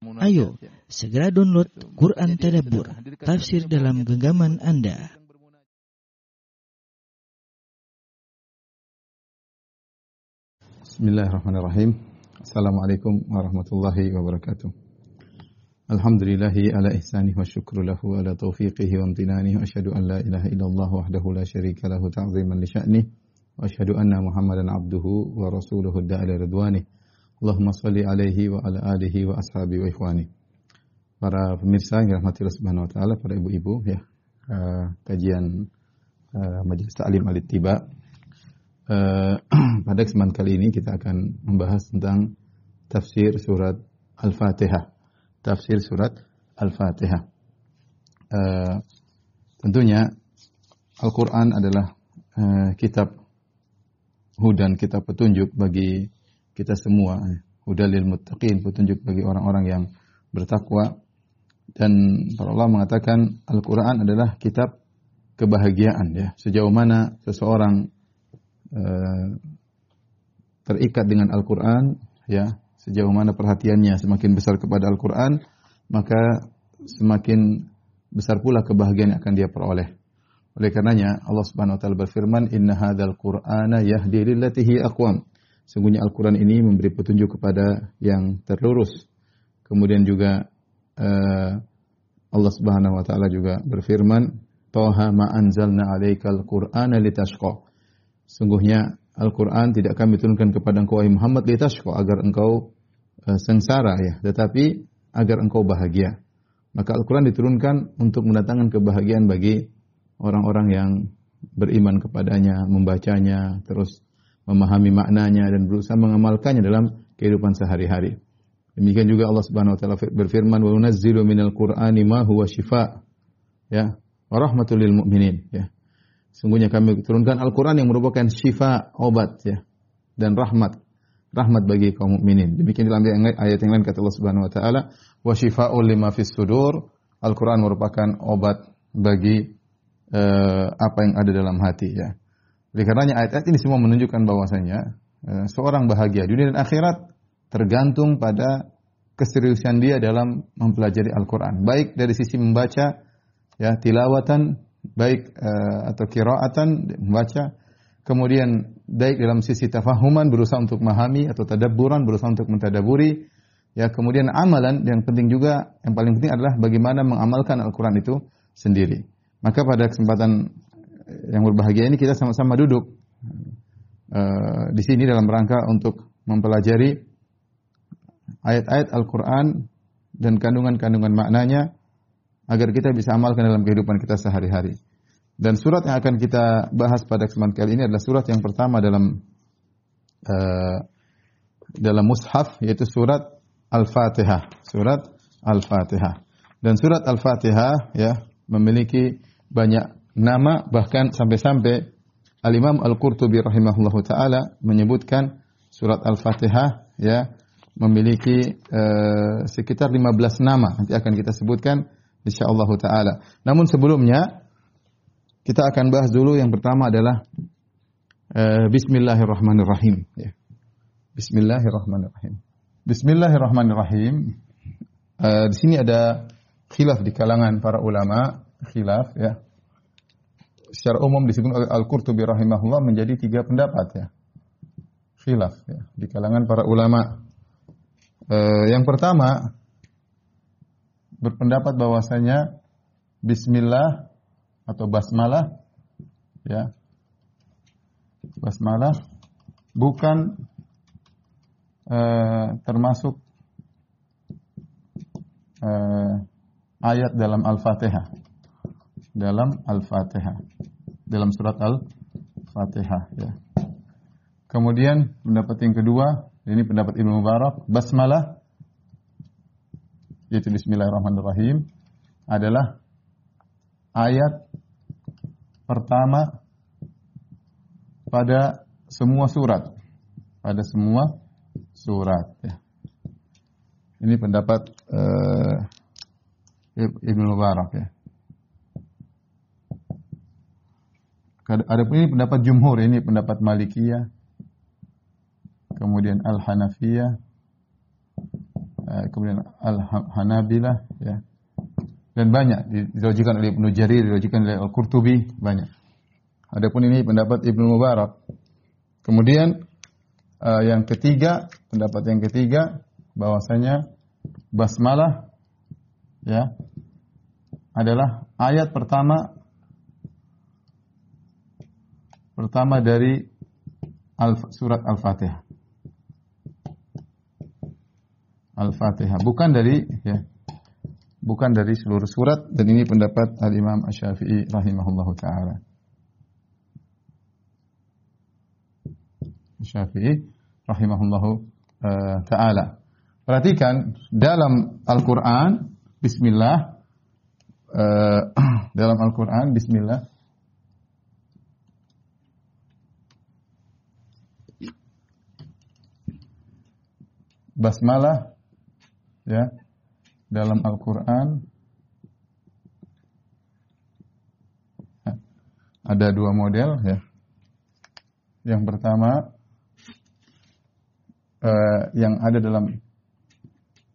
Ayo, segera download Quran Tadabbur, tafsir dalam genggaman Anda. Bismillahirrahmanirrahim. Assalamualaikum warahmatullahi wabarakatuh. Alhamdulillahi ala ihsanih wa syukru lahu ala taufiqihi wa amtinani wa asyhadu an la ilaha illallah wahdahu la syarika lahu ta'ziman li sya'nih wa asyhadu anna Muhammadan abduhu wa rasuluhu da'ala ridwanih. Allahumma salli alaihi wa ala alihi wa ashabi wa ikhwani. Para pemirsa yang dirahmati Allah Subhanahu wa taala, para ibu-ibu ya. Uh, kajian uh, Majelis Ta'lim Al-Ittiba. Uh, pada kesempatan kali ini kita akan membahas tentang tafsir surat Al-Fatihah. Tafsir surat Al-Fatihah. Uh, tentunya Al-Quran adalah uh, kitab hudan, kitab petunjuk bagi kita semua. Hudalil muttaqin, petunjuk bagi orang-orang yang bertakwa. Dan para Allah mengatakan Al-Quran adalah kitab kebahagiaan ya. Sejauh mana seseorang uh, terikat dengan Al-Quran ya, sejauh mana perhatiannya semakin besar kepada Al-Quran, maka semakin besar pula kebahagiaan yang akan dia peroleh. Oleh karenanya Allah Subhanahu wa taala berfirman, "Inna hadzal Qur'ana yahdi lillati aqwam." Sungguhnya Al-Quran ini memberi petunjuk kepada yang terlurus. Kemudian juga uh, Allah Subhanahu wa taala juga berfirman, "Toha ma anzalna 'alaikal Qur'ana litashqa." Sungguhnya Al-Quran tidak kami turunkan kepada engkau wahai Muhammad litashqa agar engkau uh, sengsara ya, tetapi agar engkau bahagia. Maka Al-Quran diturunkan untuk mendatangkan kebahagiaan bagi orang-orang yang beriman kepadanya, membacanya, terus memahami maknanya dan berusaha mengamalkannya dalam kehidupan sehari-hari. Demikian juga Allah Subhanahu wa taala berfirman wa nunazzilu minal qur'ani ma huwa shifa ya wa rahmatul lil mu'minin ya. Sungguhnya kami turunkan Al-Qur'an yang merupakan syifa obat ya dan rahmat rahmat bagi kaum mukminin. Demikian dalam ayat yang lain kata Allah Subhanahu wa taala wa syifaa'ul lima fis sudur. Al-Qur'an merupakan obat bagi uh, apa yang ada dalam hati ya. Oleh karenanya ayat-ayat ini semua menunjukkan bahwasanya uh, seorang bahagia dunia dan akhirat tergantung pada keseriusan dia dalam mempelajari Al-Qur'an. Baik dari sisi membaca ya tilawatan, baik uh, atau qiraatan membaca, kemudian baik dalam sisi tafahuman berusaha untuk memahami atau tadabburan berusaha untuk mentadaburi, ya kemudian amalan yang penting juga yang paling penting adalah bagaimana mengamalkan Al-Qur'an itu sendiri. Maka pada kesempatan yang berbahagia ini kita sama-sama duduk uh, di sini dalam rangka untuk mempelajari ayat-ayat Al-Quran dan kandungan-kandungan maknanya agar kita bisa amalkan dalam kehidupan kita sehari-hari. Dan surat yang akan kita bahas pada kesempatan kali ini adalah surat yang pertama dalam uh, dalam mushaf yaitu surat Al-Fatihah, surat Al-Fatihah. Dan surat Al-Fatihah ya memiliki banyak nama bahkan sampai-sampai Al-Imam Al-Qurtubi rahimahullahu taala menyebutkan surat Al-Fatihah ya memiliki uh, sekitar 15 nama nanti akan kita sebutkan insyaallah taala. Namun sebelumnya kita akan bahas dulu yang pertama adalah uh, bismillahirrahmanirrahim ya. Bismillahirrahmanirrahim. Bismillahirrahmanirrahim. Uh, di sini ada khilaf di kalangan para ulama, khilaf ya secara umum disebut oleh Al-Qurtubi rahimahullah menjadi tiga pendapat ya. Khilaf ya, di kalangan para ulama. E, yang pertama berpendapat bahwasanya bismillah atau basmalah ya. Basmalah bukan e, termasuk e, ayat dalam Al-Fatihah dalam Al-Fatihah. Dalam surat Al-Fatihah ya. Kemudian pendapat yang kedua, ini pendapat Ibnu Mubarak, basmalah yaitu bismillahirrahmanirrahim adalah ayat pertama pada semua surat. Pada semua surat ya. Ini pendapat uh, Ibnu Mubarak ya. Ada ini pendapat jumhur, ini pendapat Malikiyah, kemudian Al-Hanafiyah, uh, kemudian Al-Hanabilah ya. Dan banyak diriwayatkan oleh Ibnu Jarir, diriwayatkan oleh Al-Qurtubi, banyak. Adapun ini pendapat Ibnu Mubarak. Kemudian uh, yang ketiga, pendapat yang ketiga bahwasanya basmalah ya adalah ayat pertama pertama dari surat Al-Fatihah. Al-Fatihah, bukan dari ya bukan dari seluruh surat dan ini pendapat Al-Imam Asy-Syafi'i rahimahullahu taala. Syafi'i rahimahullahu uh, taala. Perhatikan dalam Al-Qur'an bismillah uh, dalam Al-Qur'an bismillah basmalah ya dalam Al-Qur'an ada dua model ya. Yang pertama uh, yang ada dalam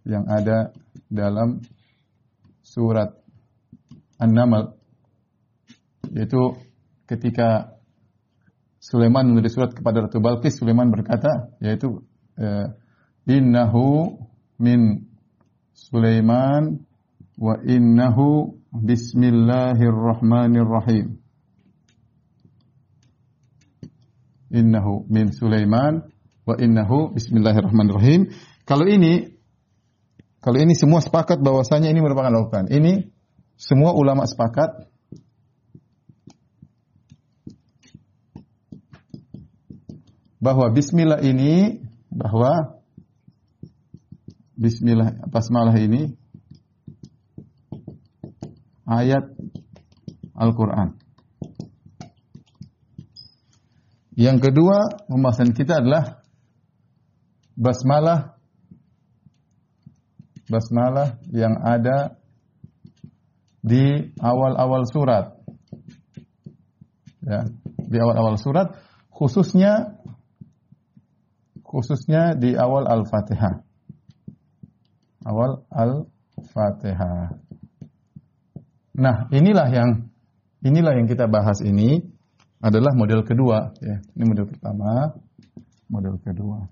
yang ada dalam surat An-Naml yaitu ketika Sulaiman menulis surat kepada Ratu Balkis Sulaiman berkata yaitu uh, innahu min Sulaiman wa innahu bismillahirrahmanirrahim innahu min Sulaiman wa innahu bismillahirrahmanirrahim. Kalau ini kalau ini semua sepakat bahwasanya ini merupakan Al-Qur'an. Ini semua ulama sepakat bahwa bismillah ini bahwa bismillah basmalah ini ayat Al-Qur'an. Yang kedua, pembahasan kita adalah basmalah basmalah yang ada di awal-awal surat. Ya, di awal-awal surat khususnya khususnya di awal Al-Fatihah. Awal Al-Fatihah. Nah, inilah yang inilah yang kita bahas ini adalah model kedua ya. Ini model pertama, model kedua.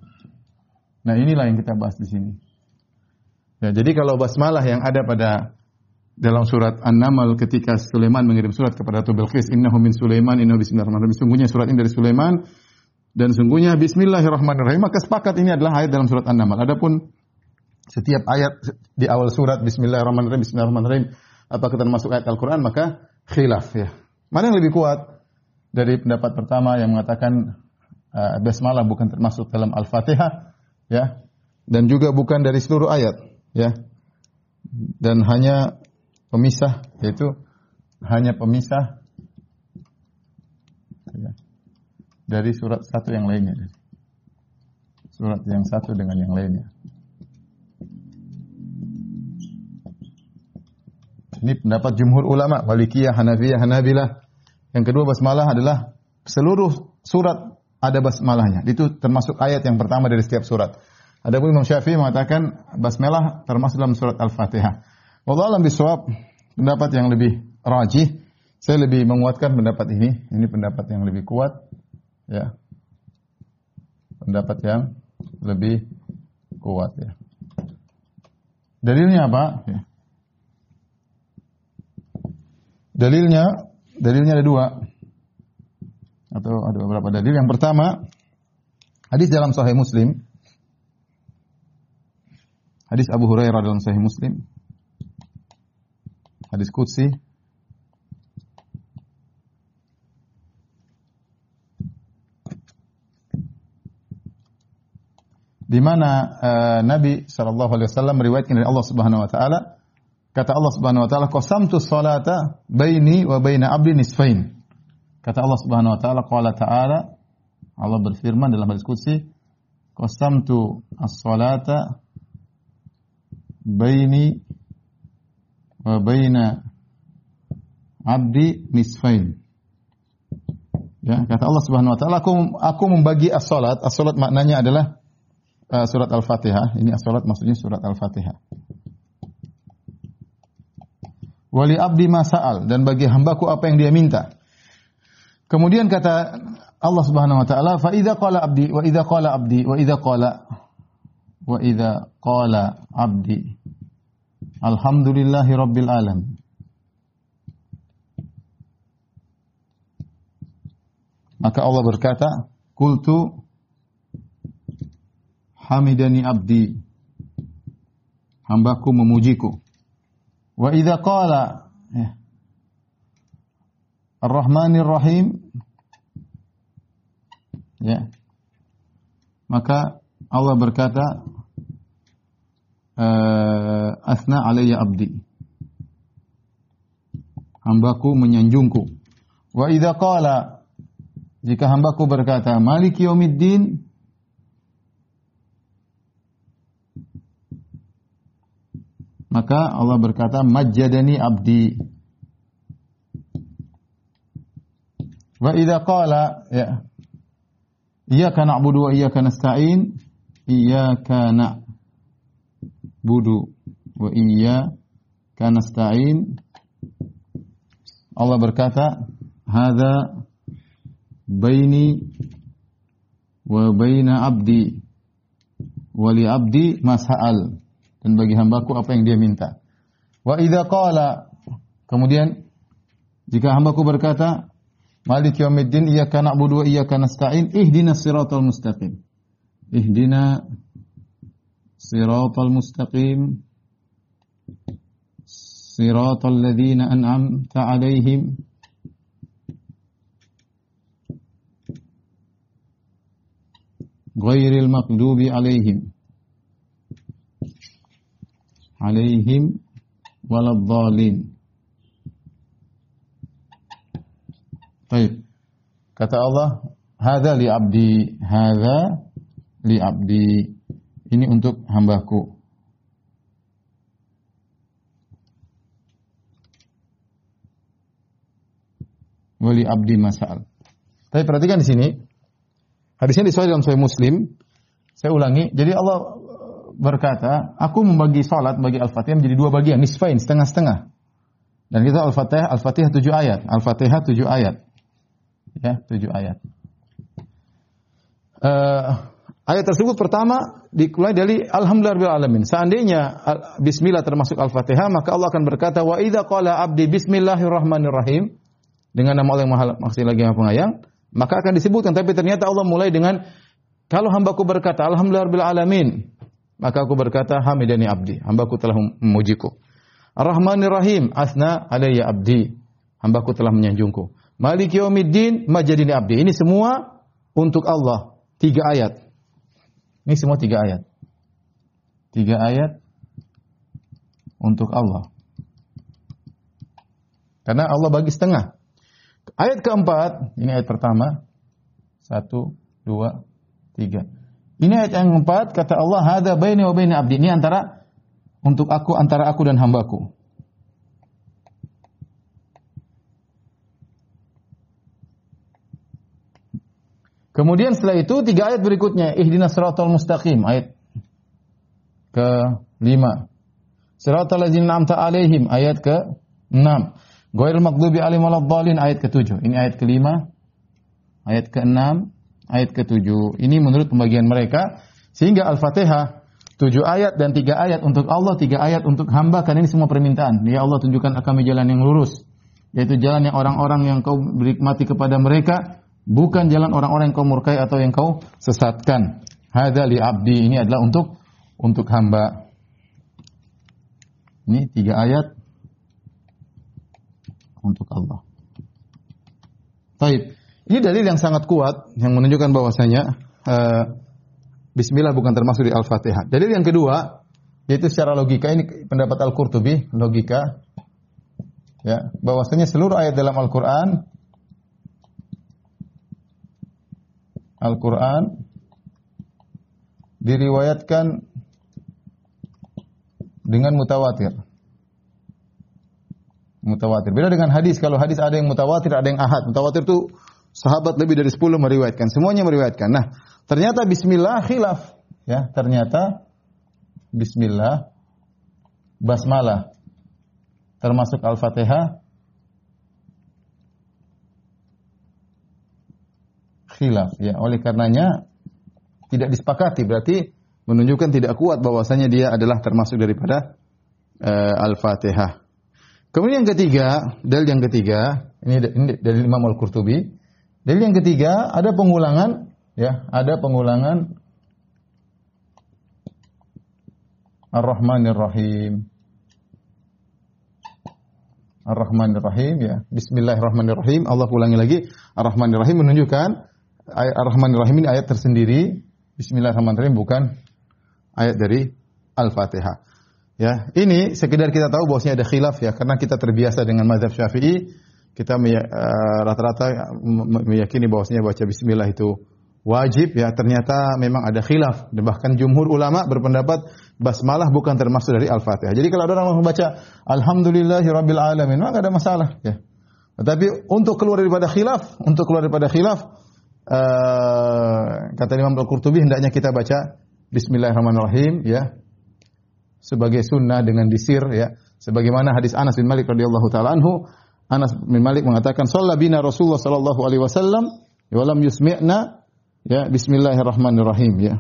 Nah inilah yang kita bahas di sini. Ya, jadi kalau basmalah yang ada pada dalam surat An-Naml ketika Sulaiman mengirim surat kepada Ratu Bilqis, "Innahu min Sulaiman, innahu bismillahirrahmanirrahim." Sungguhnya surat ini dari Sulaiman dan sungguhnya bismillahirrahmanirrahim. Maka sepakat ini adalah ayat dalam surat An-Naml. Adapun setiap ayat di awal surat bismillahirrahmanirrahim, bismillahirrahmanirrahim apakah termasuk ayat Al-Qur'an maka khilaf ya. Mana yang lebih kuat? Dari pendapat pertama yang mengatakan uh, basmalah bukan termasuk dalam Al-Fatihah ya dan juga bukan dari seluruh ayat ya dan hanya pemisah yaitu hanya pemisah ya, dari surat satu yang lainnya surat yang satu dengan yang lainnya ini pendapat jumhur ulama Walikiyah, Hanafiyah, Hanabilah yang kedua basmalah adalah seluruh surat ada basmalahnya. Itu termasuk ayat yang pertama dari setiap surat. Adapun Imam Syafi'i mengatakan basmalah termasuk dalam surat Al-Fatihah. Wallahu alam bisawab, pendapat yang lebih rajih, saya lebih menguatkan pendapat ini. Ini pendapat yang lebih kuat, ya. Pendapat yang lebih kuat ya. Dalilnya apa? Ya. Dalilnya, dalilnya ada dua atau ada beberapa dalil. Yang pertama, hadis dalam Sahih Muslim. Hadis Abu Hurairah dalam Sahih Muslim. Hadis Qudsi. Di mana uh, Nabi sallallahu alaihi wasallam meriwayatkan dari Allah Subhanahu wa taala kata Allah Subhanahu wa taala qasamtu salata baini wa baina abdi nisfain Kata Allah Subhanahu wa taala, qala ta'ala Allah berfirman dalam hadis qudsi, "Qasamtu as-salata baini wa baina abdi nisfain." Ya, kata Allah Subhanahu wa taala, aku aku membagi as-salat. As-salat maknanya adalah uh, surat Al-Fatihah. Ini as-salat maksudnya surat Al-Fatihah. Wali abdi masa'al dan bagi hambaku apa yang dia minta. Kemudian kata Allah Subhanahu wa taala, "Fa idza qala abdi wa idza qala abdi wa idza qala wa idza qala abdi alhamdulillahi rabbil alamin." Maka Allah berkata, "Qultu hamidani abdi." Hambaku memujiku. Wa idza qala ya, Ar-Rahmanir Rahim ya. Maka Allah berkata uh, asna alayya abdi. Hambaku menyanjungku. Wa idza qala jika hambaku berkata Maliki yaumiddin maka Allah berkata majjadani abdi. Wa idza qala ya Iyyaka na'budu wa iyyaka nasta'in Iyyaka na'budu wa iyyaka nasta'in. Allah berkata hadza baini wa baina abdi wa li abdi mas'al dan bagi hambaku apa yang dia minta wa idza qala kemudian jika hambaku berkata Malik yaumiddin iyyaka na'budu wa iyyaka nasta'in ihdinas siratal mustaqim. Ihdina siratal mustaqim. Siratal ladzina an'amta 'alaihim ghairil maghdubi 'alaihim 'alaihim waladdallin. Baik. Kata Allah, "Hadza li abdi, hadza li abdi." Ini untuk hambaku. Wali abdi masal. Tapi perhatikan di sini. Hadisnya disuai dalam Sahih Muslim. Saya ulangi. Jadi Allah berkata, aku membagi salat bagi Al-Fatihah menjadi dua bagian, nisfain, setengah-setengah. Dan kita Al-Fatihah, Al-Fatihah tujuh ayat. Al-Fatihah tujuh ayat ya tujuh ayat. Uh, ayat tersebut pertama dikulai dari Alhamdulillah alamin. Seandainya Bismillah termasuk Al-Fatihah, maka Allah akan berkata, Wa idha qala abdi Bismillahirrahmanirrahim dengan nama Allah yang maha maksud lagi yang pengayang, maka akan disebutkan. Tapi ternyata Allah mulai dengan kalau hambaku berkata Alhamdulillah alamin, maka aku berkata Hamidani abdi, hambaku telah memujiku. Ar-Rahmanir Rahim, asna alayya abdi, hambaku telah menyanjungku. Malik yaumiddin majadini abdi. Ini semua untuk Allah. Tiga ayat. Ini semua tiga ayat. Tiga ayat untuk Allah. Karena Allah bagi setengah. Ayat keempat, ini ayat pertama. Satu, dua, tiga. Ini ayat yang keempat, kata Allah, Hada baini wa baini abdi. Ini antara, untuk aku, antara aku dan hambaku. Kemudian setelah itu tiga ayat berikutnya ihdinas siratal mustaqim ayat ke lima. Siratal ladzina an'amta alaihim ayat ke enam. Ghairil maghdubi alaihim waladdallin ayat ke tujuh. Ini ayat ke lima, ayat ke enam, ayat ke tujuh. Ini menurut pembagian mereka sehingga Al-Fatihah tujuh ayat dan tiga ayat untuk Allah, tiga ayat untuk hamba karena ini semua permintaan. Ya Allah tunjukkan kami jalan yang lurus, yaitu jalan yang orang-orang yang kau beri mati kepada mereka bukan jalan orang-orang yang kau murkai atau yang kau sesatkan. Hada li abdi ini adalah untuk untuk hamba. Ini tiga ayat untuk Allah. Taib. Ini dalil yang sangat kuat yang menunjukkan bahwasanya uh, Bismillah bukan termasuk di Al-Fatihah. Dalil yang kedua yaitu secara logika ini pendapat Al-Qurtubi logika ya bahwasanya seluruh ayat dalam Al-Qur'an Al-Quran diriwayatkan dengan mutawatir. Mutawatir. Beda dengan hadis. Kalau hadis ada yang mutawatir, ada yang ahad. Mutawatir itu sahabat lebih dari 10 meriwayatkan. Semuanya meriwayatkan. Nah, ternyata bismillah khilaf. ya ternyata bismillah basmalah termasuk Al-Fatihah khilaf ya. Oleh karenanya tidak disepakati berarti menunjukkan tidak kuat bahwasanya dia adalah termasuk daripada uh, Al-Fatihah. Kemudian yang ketiga, dalil yang ketiga, ini, ini dari Imam Al-Qurtubi. Dalil yang ketiga ada pengulangan ya, ada pengulangan Ar-Rahmanir Rahim. Ar-Rahmanir Rahim ya. Bismillahirrahmanirrahim. Allah ulangi lagi. Ar-Rahmanir Rahim menunjukkan Ar-Rahmanir Rahim ini ayat tersendiri. Bismillahirrahmanirrahim bukan ayat dari Al-Fatihah. Ya, ini sekedar kita tahu bahwasanya ada khilaf ya karena kita terbiasa dengan mazhab Syafi'i, kita eh, rata-rata meyakini bahwasanya baca bismillah itu wajib ya ternyata memang ada khilaf dan bahkan jumhur ulama berpendapat basmalah bukan termasuk dari al-fatihah. Jadi kalau ada orang membaca alhamdulillahirabbil alamin maka ada masalah ya. Tetapi untuk keluar daripada khilaf, untuk keluar daripada khilaf uh, kata Imam Al-Qurtubi hendaknya kita baca bismillahirrahmanirrahim ya sebagai sunnah dengan disir ya sebagaimana hadis Anas bin Malik radhiyallahu taala anhu Anas bin Malik mengatakan shalla bina Rasulullah sallallahu alaihi wasallam wa lam yusmi'na Ya, bismillahirrahmanirrahim ya.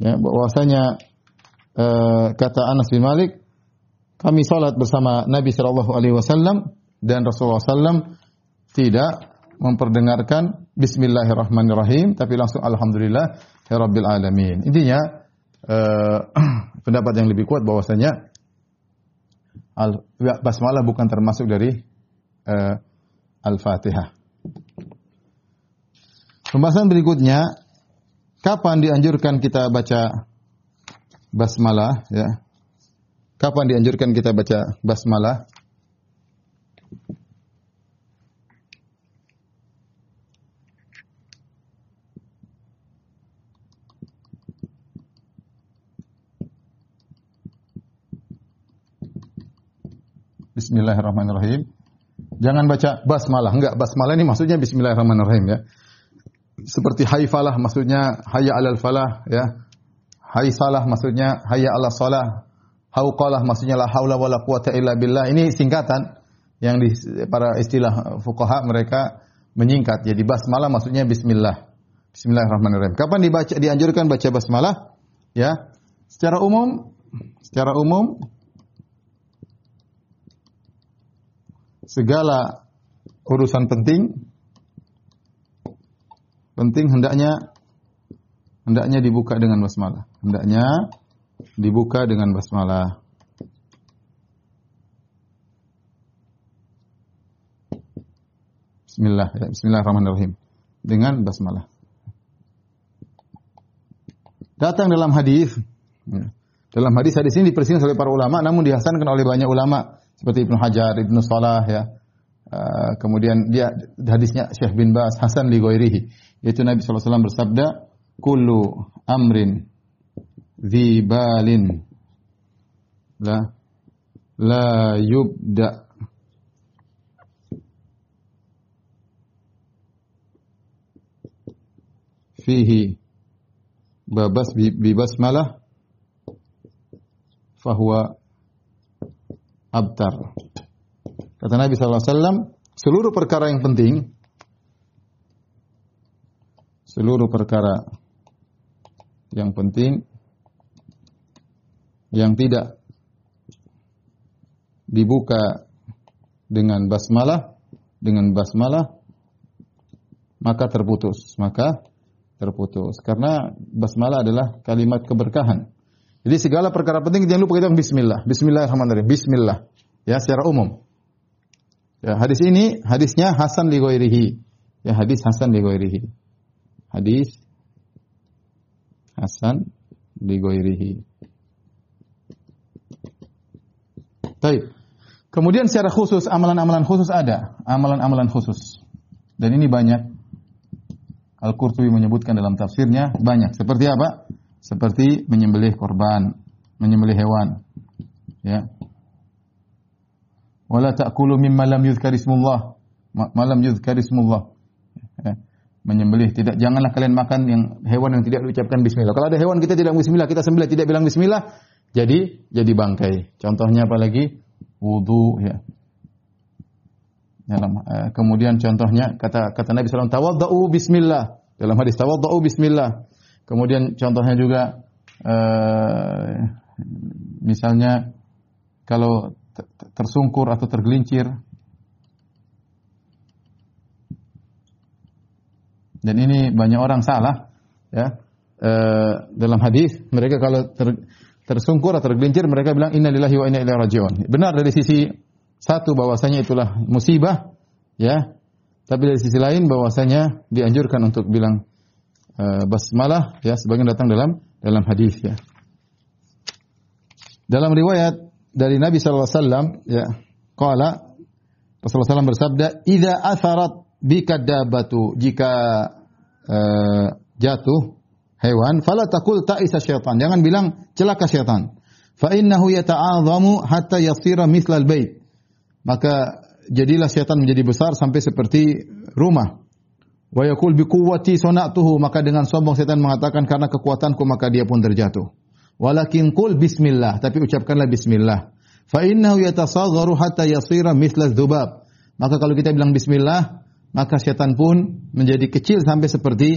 Ya, bahwasanya uh, kata Anas bin Malik, kami salat bersama Nabi sallallahu alaihi wasallam dan Rasulullah sallam tidak memperdengarkan bismillahirrahmanirrahim tapi langsung alhamdulillah ya rabbil alamin. Intinya uh, pendapat yang lebih kuat bahwasanya al basmalah bukan termasuk dari uh, Al-Fatihah. Pembahasan berikutnya, kapan dianjurkan kita baca basmalah ya? Kapan dianjurkan kita baca basmalah? Bismillahirrahmanirrahim. Jangan baca basmalah. Enggak, basmalah ini maksudnya bismillahirrahmanirrahim ya seperti haifalah maksudnya hayya alal falah ya. Haisalah maksudnya hayya ala salah. Hauqalah maksudnya la haula wala quwata illa billah. Ini singkatan yang di para istilah fuqaha mereka menyingkat. Jadi basmalah maksudnya bismillah. Bismillahirrahmanirrahim. Kapan dibaca dianjurkan baca basmalah? Ya. Secara umum secara umum segala urusan penting penting hendaknya hendaknya dibuka dengan basmalah. Hendaknya dibuka dengan basmalah. Bismillah, ya, Bismillahirrahmanirrahim. Dengan basmalah. Datang dalam hadis, ya, dalam hadis hadis ini dipersingkat oleh para ulama, namun dihasankan oleh banyak ulama seperti Ibnu Hajar, Ibnu Salah, ya. Uh, kemudian dia hadisnya Syekh bin Bas, Hasan li yaitu Nabi SAW bersabda, Kullu amrin zibalin la la yubda fihi babas bi basmalah fahuwa abtar. Kata Nabi SAW, seluruh perkara yang penting seluruh perkara yang penting yang tidak dibuka dengan basmalah dengan basmalah maka terputus maka terputus karena basmalah adalah kalimat keberkahan jadi segala perkara penting jangan lupa kita bismillah bismillahirrahmanirrahim bismillah ya secara umum ya hadis ini hadisnya Hasan li ya hadis Hasan li hadis Hasan di goirihi. Baik. Kemudian secara khusus amalan-amalan khusus ada, amalan-amalan khusus. Dan ini banyak. Al-Qurtubi menyebutkan dalam tafsirnya banyak. Seperti apa? Seperti menyembelih korban, menyembelih hewan. Ya. Wala ta'kulu mimma lam yuzkar ismullah. Ma lam yuzkar ismullah. Ya menyembelih. Tidak janganlah kalian makan yang hewan yang tidak diucapkan bismillah. Kalau ada hewan kita tidak bismillah, kita sembelih tidak bilang bismillah, jadi jadi bangkai. Contohnya apa lagi? Wudu ya. Dalam, uh, kemudian contohnya kata kata Nabi SAW tawaddau bismillah. Dalam hadis tawaddau bismillah. Kemudian contohnya juga uh, misalnya kalau tersungkur atau tergelincir. Dan ini banyak orang salah ya. E, dalam hadis mereka kalau ter, tersungkur atau tergelincir mereka bilang innalillahi wa inna ilaihi rajiun. Benar dari sisi satu bahwasanya itulah musibah ya. Tapi dari sisi lain bahwasanya dianjurkan untuk bilang e, basmalah ya sebagian datang dalam dalam hadis ya. Dalam riwayat dari Nabi SAW ya qala Rasulullah SAW bersabda idza atharat bika dabatu jika uh, jatuh hewan fala taqul ta'isa syaitan. Jangan bilang celaka syaitan. Fa innahu yata'azamu hatta yasira mithlal bait maka jadilah syaitan menjadi besar sampai seperti rumah wa yaqul bi quwwati sana'tuhu maka dengan sombong syaitan mengatakan karena kekuatanku maka dia pun terjatuh Walakin qul bismillah, tapi ucapkanlah bismillah. Fa innahu yatasagharu hatta yasira mithla dzubab. Maka kalau kita bilang bismillah, maka setan pun menjadi kecil sampai seperti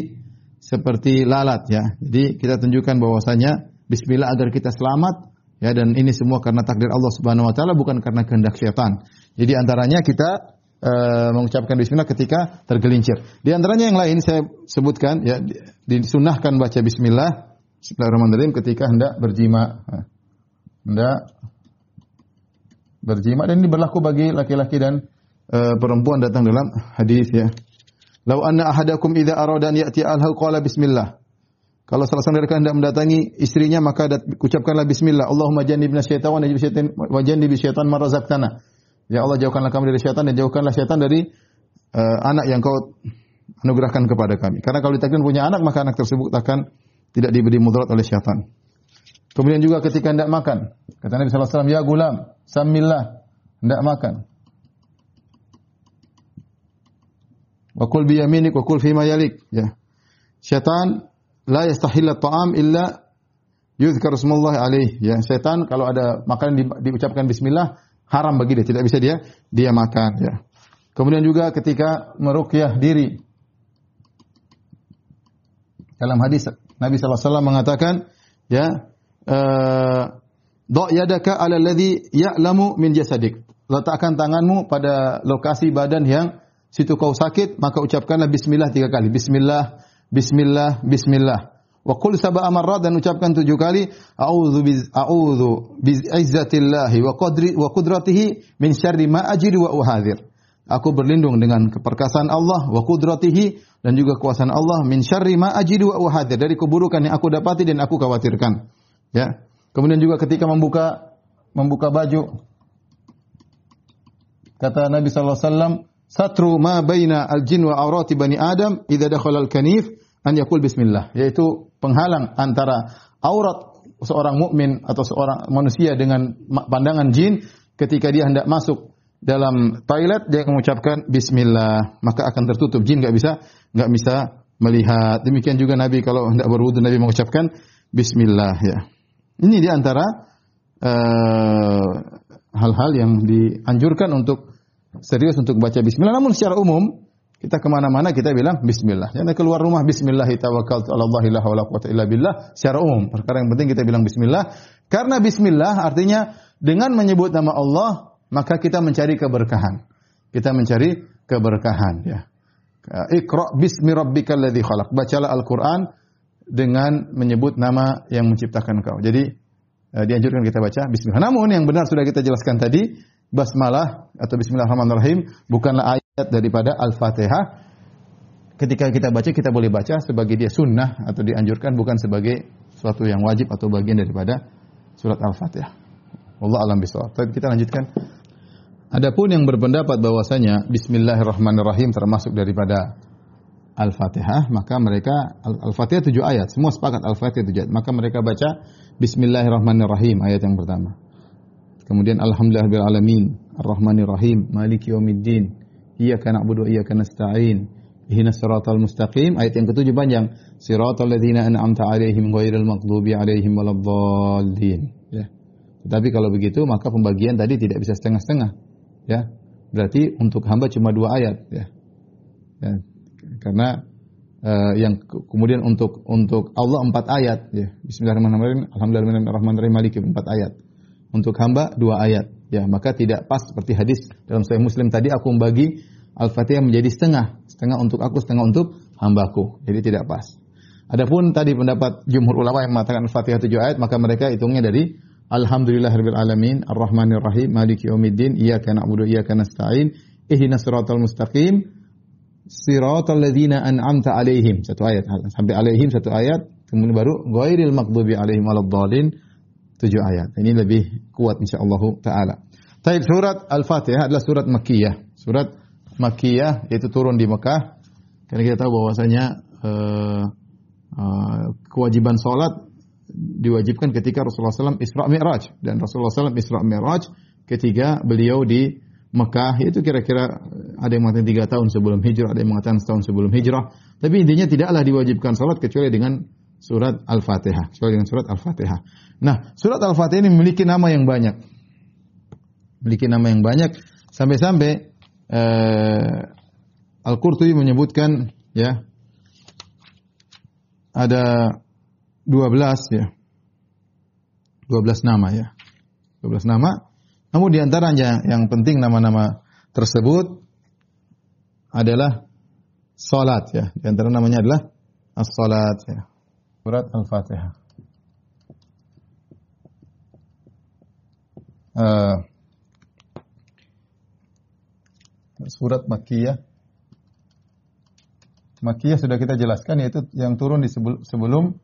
seperti lalat ya. Jadi kita tunjukkan bahwasanya bismillah agar kita selamat ya dan ini semua karena takdir Allah Subhanahu wa taala bukan karena kehendak setan. Jadi antaranya kita uh, mengucapkan bismillah ketika tergelincir. Di antaranya yang lain saya sebutkan ya disunahkan baca bismillah Bismillahirrahmanirrahim ketika hendak berjima. Hendak berjima dan ini berlaku bagi laki-laki dan uh, perempuan datang dalam hadis ya. Lau anna ahadakum idza arada an ya'ti al qala bismillah. Kalau salah seorang dari kalian hendak mendatangi istrinya maka dat, ucapkanlah bismillah. Allahumma jannibna syaitan wa najib syaitan wa jannibi syaitan. Ya Allah jauhkanlah kami dari syaitan dan jauhkanlah syaitan dari uh, anak yang kau anugerahkan kepada kami. Karena kalau ditakdirkan punya anak maka anak tersebut akan tidak diberi mudarat oleh syaitan. Kemudian juga ketika hendak makan, kata Nabi sallallahu alaihi wasallam, "Ya gulam, samillah." Hendak makan. Wa kul bi yaminik wa kul fi ma yalik. Ya. Syaitan la yastahilla ta'am illa yuzkar ismullah alaih. Ya, syaitan kalau ada makanan di, diucapkan bismillah haram bagi dia, tidak bisa dia dia makan ya. Kemudian juga ketika meruqyah diri. Dalam hadis Nabi SAW mengatakan, ya, uh, do yadaka ala alladhi ya'lamu min jasadik. Letakkan tanganmu pada lokasi badan yang situ kau sakit, maka ucapkanlah bismillah tiga kali. Bismillah, bismillah, bismillah. Wa qul sab'a marrat dan ucapkan tujuh kali a'udzu bi a'udzu bi izzatillahi wa qadri wa qudratihi min syarri ma ajidu wa uhadzir. Aku berlindung dengan keperkasaan Allah wa qudratihi dan juga kuasaan Allah min syarri ma ajidu wa uhadir dari keburukan yang aku dapati dan aku khawatirkan. Ya. Kemudian juga ketika membuka membuka baju kata Nabi sallallahu alaihi wasallam satru ma baina al-jin wa aurati bani Adam idza dakhala al-kanif an yaqul bismillah yaitu penghalang antara aurat seorang mukmin atau seorang manusia dengan pandangan jin ketika dia hendak masuk dalam toilet dia mengucapkan bismillah. Maka akan tertutup. Jin nggak bisa nggak bisa melihat. Demikian juga Nabi kalau hendak berwudu Nabi mengucapkan bismillah ya. Ini diantara uh, hal-hal yang dianjurkan untuk serius untuk baca bismillah. Namun secara umum kita ke mana-mana kita bilang Bismillah. Jangan keluar rumah Bismillah tawakkaltu ala Allah la illa billah. Secara umum, perkara yang penting kita bilang Bismillah. Karena Bismillah artinya dengan menyebut nama Allah maka kita mencari keberkahan. Kita mencari keberkahan ya. Iqra bismi rabbikal ladzi khalaq. Bacalah Al-Qur'an dengan menyebut nama yang menciptakan kau. Jadi uh, dianjurkan kita baca bismillah. Namun yang benar sudah kita jelaskan tadi, basmalah atau bismillahirrahmanirrahim bukanlah ayat daripada Al-Fatihah. Ketika kita baca kita boleh baca sebagai dia sunnah atau dianjurkan bukan sebagai suatu yang wajib atau bagian daripada surat Al-Fatihah. Allah alam bisawab. Kita lanjutkan. Adapun yang berpendapat bahwasanya Bismillahirrahmanirrahim termasuk daripada Al-Fatihah, maka mereka Al-Fatihah tujuh ayat, semua sepakat Al-Fatihah tujuh ayat, maka mereka baca Bismillahirrahmanirrahim ayat yang pertama. Kemudian Alhamdulillahirabbil alamin, Ar-Rahmanirrahim, Maliki yaumiddin, Iyyaka na'budu wa iyyaka nasta'in, Ihdinas siratal mustaqim. Ayat yang ketujuh panjang. Siratal ladzina an'amta 'alaihim ghairil maghdubi 'alaihim waladdallin. Ya. Tetapi kalau begitu maka pembagian tadi tidak bisa setengah-setengah. Ya. Berarti untuk hamba cuma dua ayat ya. ya. Karena uh, yang kemudian untuk untuk Allah empat ayat ya. Bismillahirrahmanirrahim. Alhamdulillahirrahmanirrahim. Maliki empat ayat. Untuk hamba dua ayat. Ya, maka tidak pas seperti hadis dalam Sahih Muslim tadi aku membagi Al-Fatihah menjadi setengah, setengah untuk aku, setengah untuk hambaku. Jadi tidak pas. Adapun tadi pendapat jumhur ulama yang mengatakan Al-Fatihah tujuh ayat, maka mereka hitungnya dari Alhamdulillahirabbil alamin, Arrahmanir Rahim, Maliki yaumiddin, Iyyaka na'budu wa iyyaka nasta'in, Ihdinas siratal mustaqim, siratal ladzina an'amta alaihim. Satu ayat sampai alaihim satu ayat, kemudian baru ghairil maghdubi alaihim waladdallin tujuh ayat. Ini lebih kuat insyaallah taala. Taib surat Al-Fatihah adalah surat Makkiyah. Surat Makkiyah yaitu turun di Mekah. Karena kita tahu bahwasanya uh, uh, kewajiban salat diwajibkan ketika Rasulullah SAW Isra Mi'raj dan Rasulullah SAW Isra Mi'raj ketika beliau di Mekah itu kira-kira ada yang mengatakan tiga tahun sebelum hijrah, ada yang mengatakan setahun sebelum hijrah. Tapi intinya tidaklah diwajibkan salat kecuali dengan surat Al-Fatihah, kecuali dengan surat Al-Fatihah. Nah, surat Al-Fatihah ini memiliki nama yang banyak. Memiliki nama yang banyak sampai-sampai uh, Al-Qurtubi menyebutkan ya ada 12 ya. 12 nama ya. 12 nama. Namun di antaranya yang penting nama-nama tersebut adalah salat ya. Di antara namanya adalah as-salat ya. Surat Al-Fatihah. Uh, surat Makkiyah. Makkiyah sudah kita jelaskan yaitu yang turun di sebelum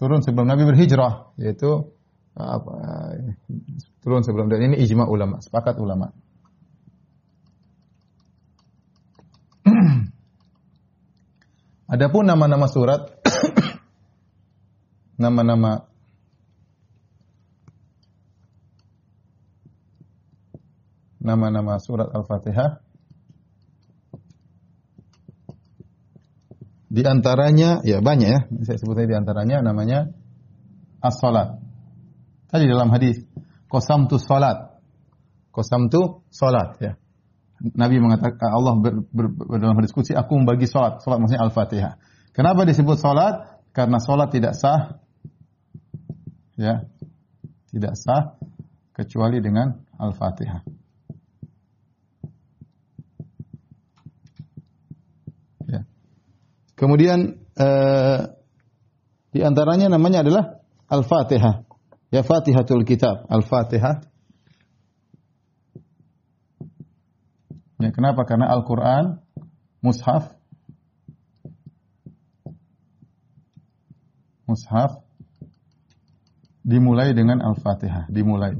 turun sebelum Nabi berhijrah yaitu apa turun sebelum dan ini ijma ulama sepakat ulama Adapun nama-nama surat nama-nama nama-nama surat Al-Fatihah Di antaranya, ya banyak ya, saya sebutnya di antaranya namanya as-salat. Tadi dalam hadis, kosam tu salat. Kosam tu salat ya. Nabi mengatakan Allah ber, ber, ber, dalam diskusi aku membagi salat. Salat maksudnya Al-Fatihah. Kenapa disebut salat? Karena salat tidak sah ya. Tidak sah kecuali dengan Al-Fatihah. Kemudian uh, di antaranya namanya adalah Al-Fatihah. Ya Fatihatul Kitab, Al-Fatihah. Ya, kenapa? Karena Al-Qur'an mushaf mushaf dimulai dengan Al-Fatihah, dimulai.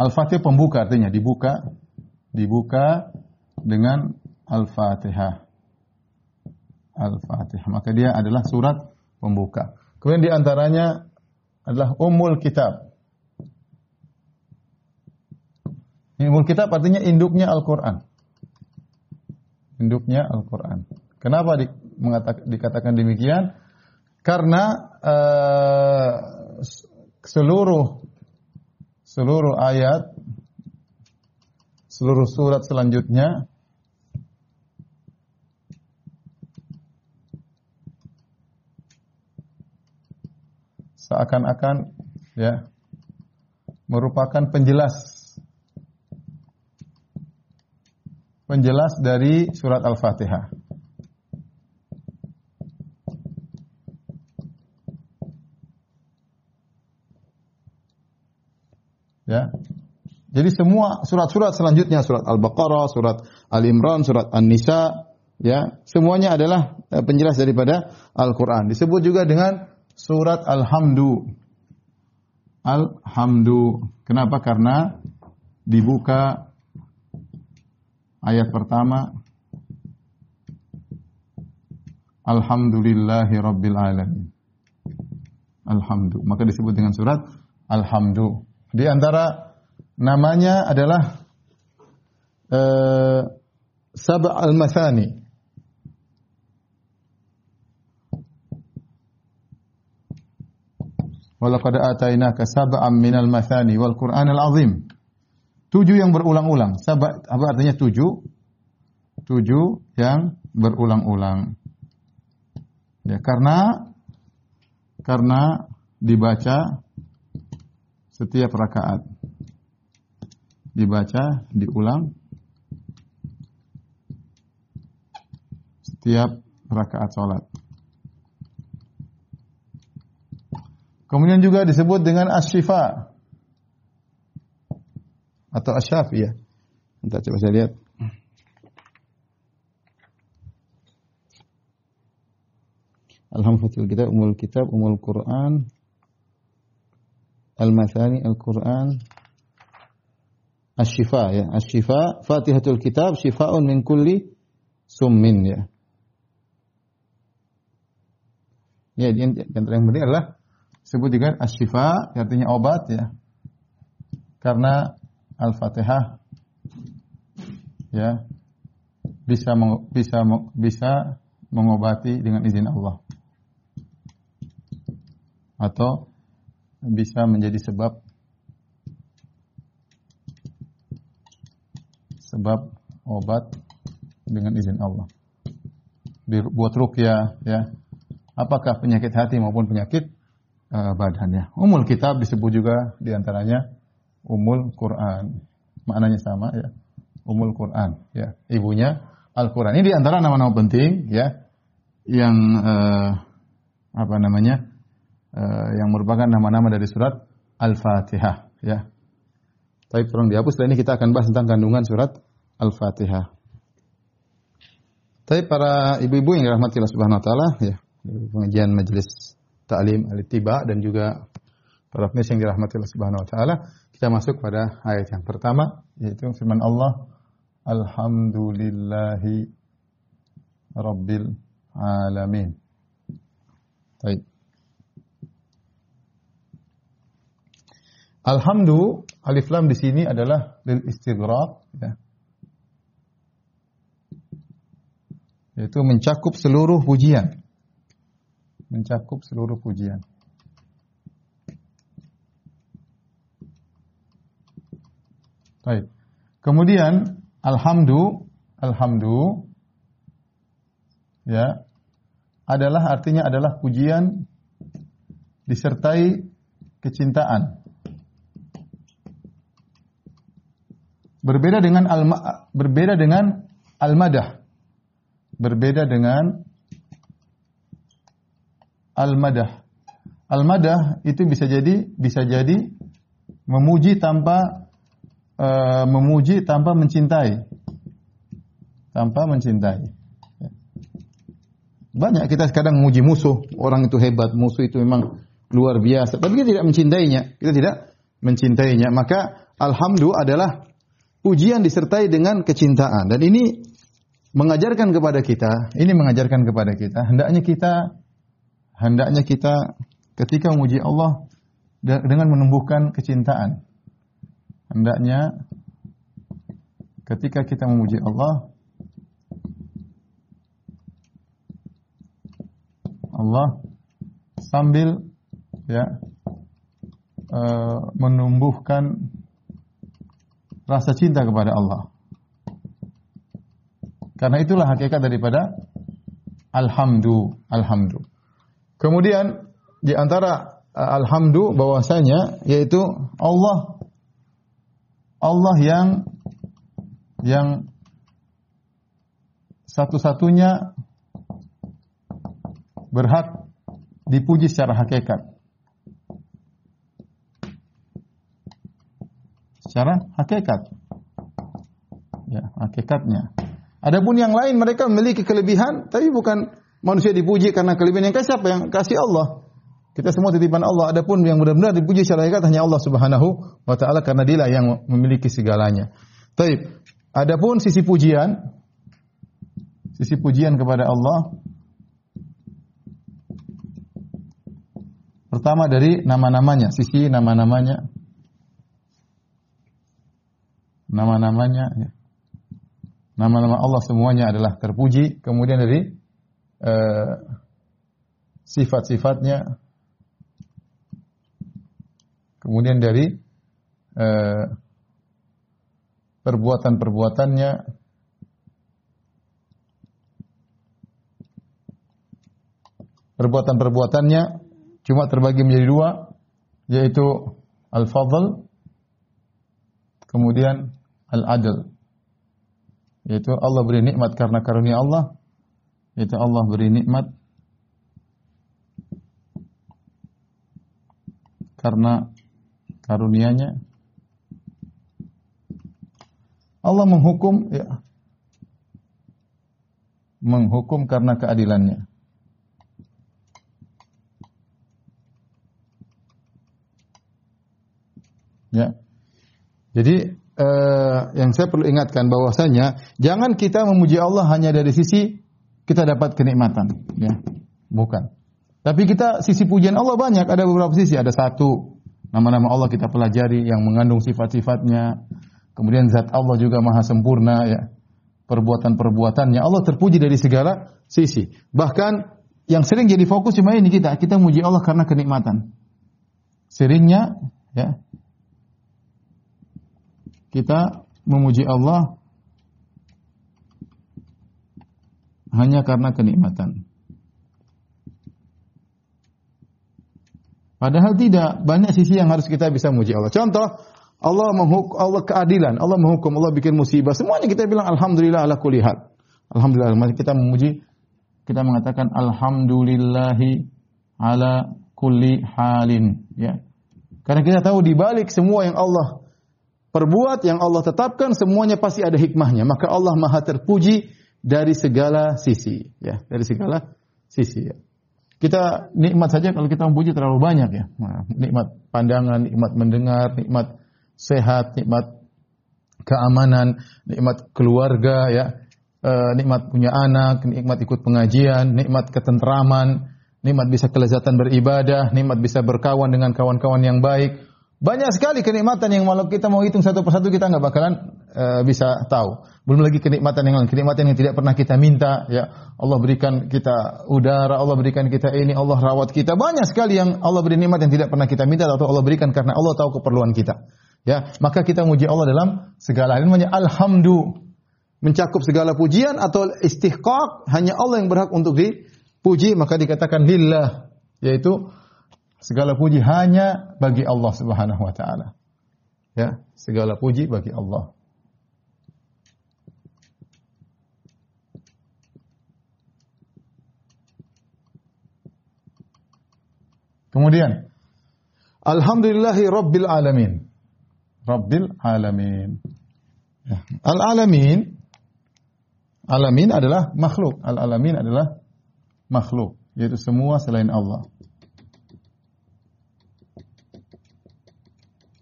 Al-Fatihah pembuka artinya dibuka dibuka dengan Al-Fatihah. Al-Fatihah. Maka dia adalah surat pembuka. Kemudian di antaranya adalah Ummul Kitab. Ummul Kitab artinya induknya Al-Qur'an. Induknya Al-Qur'an. Kenapa di, dikatakan demikian? Karena uh, seluruh seluruh ayat seluruh surat selanjutnya seakan-akan ya merupakan penjelas penjelas dari surat Al-Fatihah. Ya. Jadi semua surat-surat selanjutnya surat Al-Baqarah, surat Al-Imran, surat An-Nisa, ya, semuanya adalah eh, penjelas daripada Al-Qur'an. Disebut juga dengan surat Alhamdu. Alhamdu. Kenapa? Karena dibuka ayat pertama Alhamdulillahi Rabbil Alamin. Alhamdu. Maka disebut dengan surat Alhamdu. di antara namanya adalah uh, Sab' al-Mathani. Walaqad atainaka sab'an min al-mathani wal Qur'an al-azim. Tujuh yang berulang-ulang. Sab' apa artinya tujuh? Tujuh yang berulang-ulang. Ya, karena karena dibaca setiap rakaat. Dibaca, diulang setiap rakaat salat. Kemudian juga disebut dengan asyifa atau asyafi ya. Entah coba saya lihat. Alhamdulillah kitab umul kitab umul Quran al-mathani al-Quran asyifa ya asyifa Fatihatul kitab syifaun min kulli summin ya. Ya, yang penting adalah disebut juga asyifa artinya obat ya. Karena Al-Fatihah ya bisa bisa bisa mengobati dengan izin Allah. Atau bisa menjadi sebab sebab obat dengan izin Allah. Dibuat rukyah ya. Apakah penyakit hati maupun penyakit uh, badannya. Umul kitab disebut juga di antaranya umul Quran. Maknanya sama ya. Umul Quran ya. Ibunya Al-Quran. Ini di antara nama-nama penting ya. Yang uh, apa namanya? Uh, yang merupakan nama-nama dari surat Al-Fatihah ya. Tapi tolong dihapus. Setelah ini kita akan bahas tentang kandungan surat Al-Fatihah. Tapi para ibu-ibu yang dirahmati Allah Subhanahu wa taala ya, pengajian majelis ta'lim al-ittiba dan juga para pemirsa yang dirahmati Allah Subhanahu wa taala, kita masuk pada ayat yang pertama yaitu firman Allah Alhamdulillahi Rabbil Alamin. Baik. Alhamdu alif lam di sini adalah lil istighraq ya. Yaitu mencakup seluruh pujian mencakup seluruh pujian. Baik. Kemudian alhamdu alhamdu ya adalah artinya adalah pujian disertai kecintaan. Berbeda dengan al berbeda dengan al-madah. Berbeda dengan al-madah. Al-madah itu bisa jadi bisa jadi memuji tanpa uh, memuji tanpa mencintai. Tanpa mencintai. Banyak kita kadang memuji musuh, orang itu hebat, musuh itu memang luar biasa, tapi kita tidak mencintainya. Kita tidak mencintainya. Maka alhamdulillah adalah ujian disertai dengan kecintaan dan ini mengajarkan kepada kita, ini mengajarkan kepada kita hendaknya kita hendaknya kita ketika memuji Allah dengan menumbuhkan kecintaan. Hendaknya ketika kita memuji Allah Allah sambil ya uh, menumbuhkan rasa cinta kepada Allah. Karena itulah hakikat daripada alhamdu, alhamdu. Kemudian di antara uh, alhamdulillah bahwasanya yaitu Allah Allah yang yang satu-satunya berhak dipuji secara hakikat. Secara hakikat. Ya, hakikatnya. Adapun yang lain mereka memiliki kelebihan tapi bukan Manusia dipuji karena kelebihan yang kasih apa? Yang kasih Allah. Kita semua titipan Allah. Adapun yang benar-benar dipuji secara hakikat hanya Allah Subhanahu wa taala karena Dialah yang memiliki segalanya. Taib. Adapun sisi pujian sisi pujian kepada Allah Pertama dari nama-namanya, sisi nama-namanya. Nama-namanya ya. Nama-nama Allah semuanya adalah terpuji. Kemudian dari uh, sifat-sifatnya Kemudian dari uh, perbuatan-perbuatannya perbuatan-perbuatannya cuma terbagi menjadi dua yaitu al-fadl kemudian al-adl yaitu Allah beri nikmat karena karunia Allah yaitu Allah beri nikmat karena karunianya Allah menghukum ya menghukum karena keadilannya. Ya. Jadi eh, yang saya perlu ingatkan bahwasanya jangan kita memuji Allah hanya dari sisi kita dapat kenikmatan, ya. Bukan. Tapi kita sisi pujian Allah banyak, ada beberapa sisi, ada satu nama-nama Allah kita pelajari yang mengandung sifat-sifatnya, Kemudian zat Allah juga maha sempurna ya. Perbuatan-perbuatannya Allah terpuji dari segala sisi. Bahkan yang sering jadi fokus cuma ini kita, kita muji Allah karena kenikmatan. Seringnya ya kita memuji Allah hanya karena kenikmatan. Padahal tidak banyak sisi yang harus kita bisa memuji Allah. Contoh, Allah menghukum, Allah keadilan, Allah menghukum, Allah bikin musibah. Semuanya kita bilang alhamdulillah ala kulli hal. Alhamdulillah. Kita memuji, kita mengatakan alhamdulillahi ala kulli halin, ya. Karena kita tahu di balik semua yang Allah perbuat, yang Allah tetapkan, semuanya pasti ada hikmahnya. Maka Allah Maha terpuji dari segala sisi, ya, dari segala sisi, ya. Kita nikmat saja kalau kita memuji terlalu banyak ya. Nah, nikmat pandangan, nikmat mendengar, nikmat sehat, nikmat keamanan, nikmat keluarga ya, e, nikmat punya anak, nikmat ikut pengajian, nikmat ketentraman, nikmat bisa kelezatan beribadah, nikmat bisa berkawan dengan kawan-kawan yang baik. Banyak sekali kenikmatan yang kalau kita mau hitung satu persatu kita nggak bakalan uh, bisa tahu. Belum lagi kenikmatan yang lain, kenikmatan yang tidak pernah kita minta. Ya Allah berikan kita udara, Allah berikan kita ini, Allah rawat kita. Banyak sekali yang Allah beri nikmat yang tidak pernah kita minta atau Allah berikan karena Allah tahu keperluan kita. Ya, maka kita muji Allah dalam segala hal. Namanya alhamdu. Mencakup segala pujian atau istihqaq hanya Allah yang berhak untuk dipuji, maka dikatakan lillah, yaitu segala puji hanya bagi Allah Subhanahu wa taala. Ya, segala puji bagi Allah. Kemudian Alhamdulillahi Rabbil Alamin. Rabbil Alamin. Ya. Al-Alamin Alamin adalah makhluk. Al-Alamin adalah makhluk, yaitu semua selain Allah.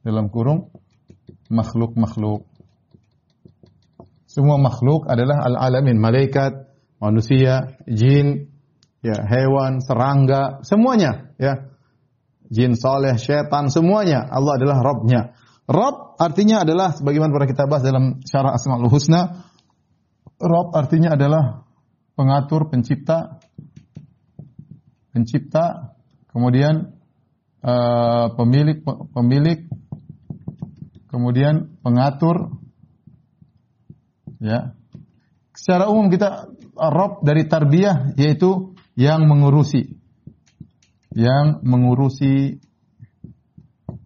Dalam kurung makhluk-makhluk. Semua makhluk adalah al-alamin, malaikat, manusia, jin, ya, hewan, serangga, semuanya, ya. Jin soleh, syaitan, semuanya. Allah adalah Rabbnya. Rob artinya adalah sebagaimana pernah kita bahas dalam syarah Asmaul Husna. Rob artinya adalah pengatur, pencipta, pencipta, kemudian uh, pemilik, pemilik, kemudian pengatur, ya. Secara umum kita Rob dari tarbiyah yaitu yang mengurusi, yang mengurusi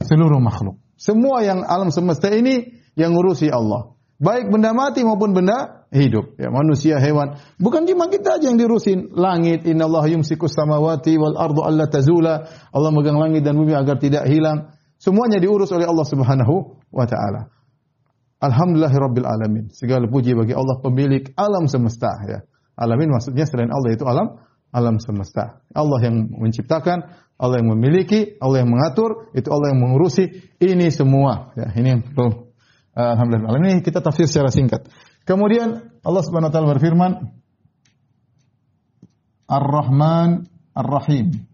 seluruh makhluk. Semua yang alam semesta ini yang ngurusi Allah. Baik benda mati maupun benda hidup. Ya, manusia, hewan. Bukan cuma kita aja yang diurusin. Langit, Inna Allah yumsikus samawati wal ardu alla tazula. Allah megang langit dan bumi agar tidak hilang. Semuanya diurus oleh Allah Subhanahu wa taala. Alhamdulillahirabbil alamin. Segala puji bagi Allah pemilik alam semesta ya. Alamin maksudnya selain Allah itu alam alam semesta. Allah yang menciptakan, Allah yang memiliki, Allah yang mengatur, itu Allah yang mengurusi ini semua. Ya, ini yang perlu uh, alhamdulillah. Ini kita tafsir secara singkat. Kemudian Allah Subhanahu wa taala berfirman Ar-Rahman Ar-Rahim.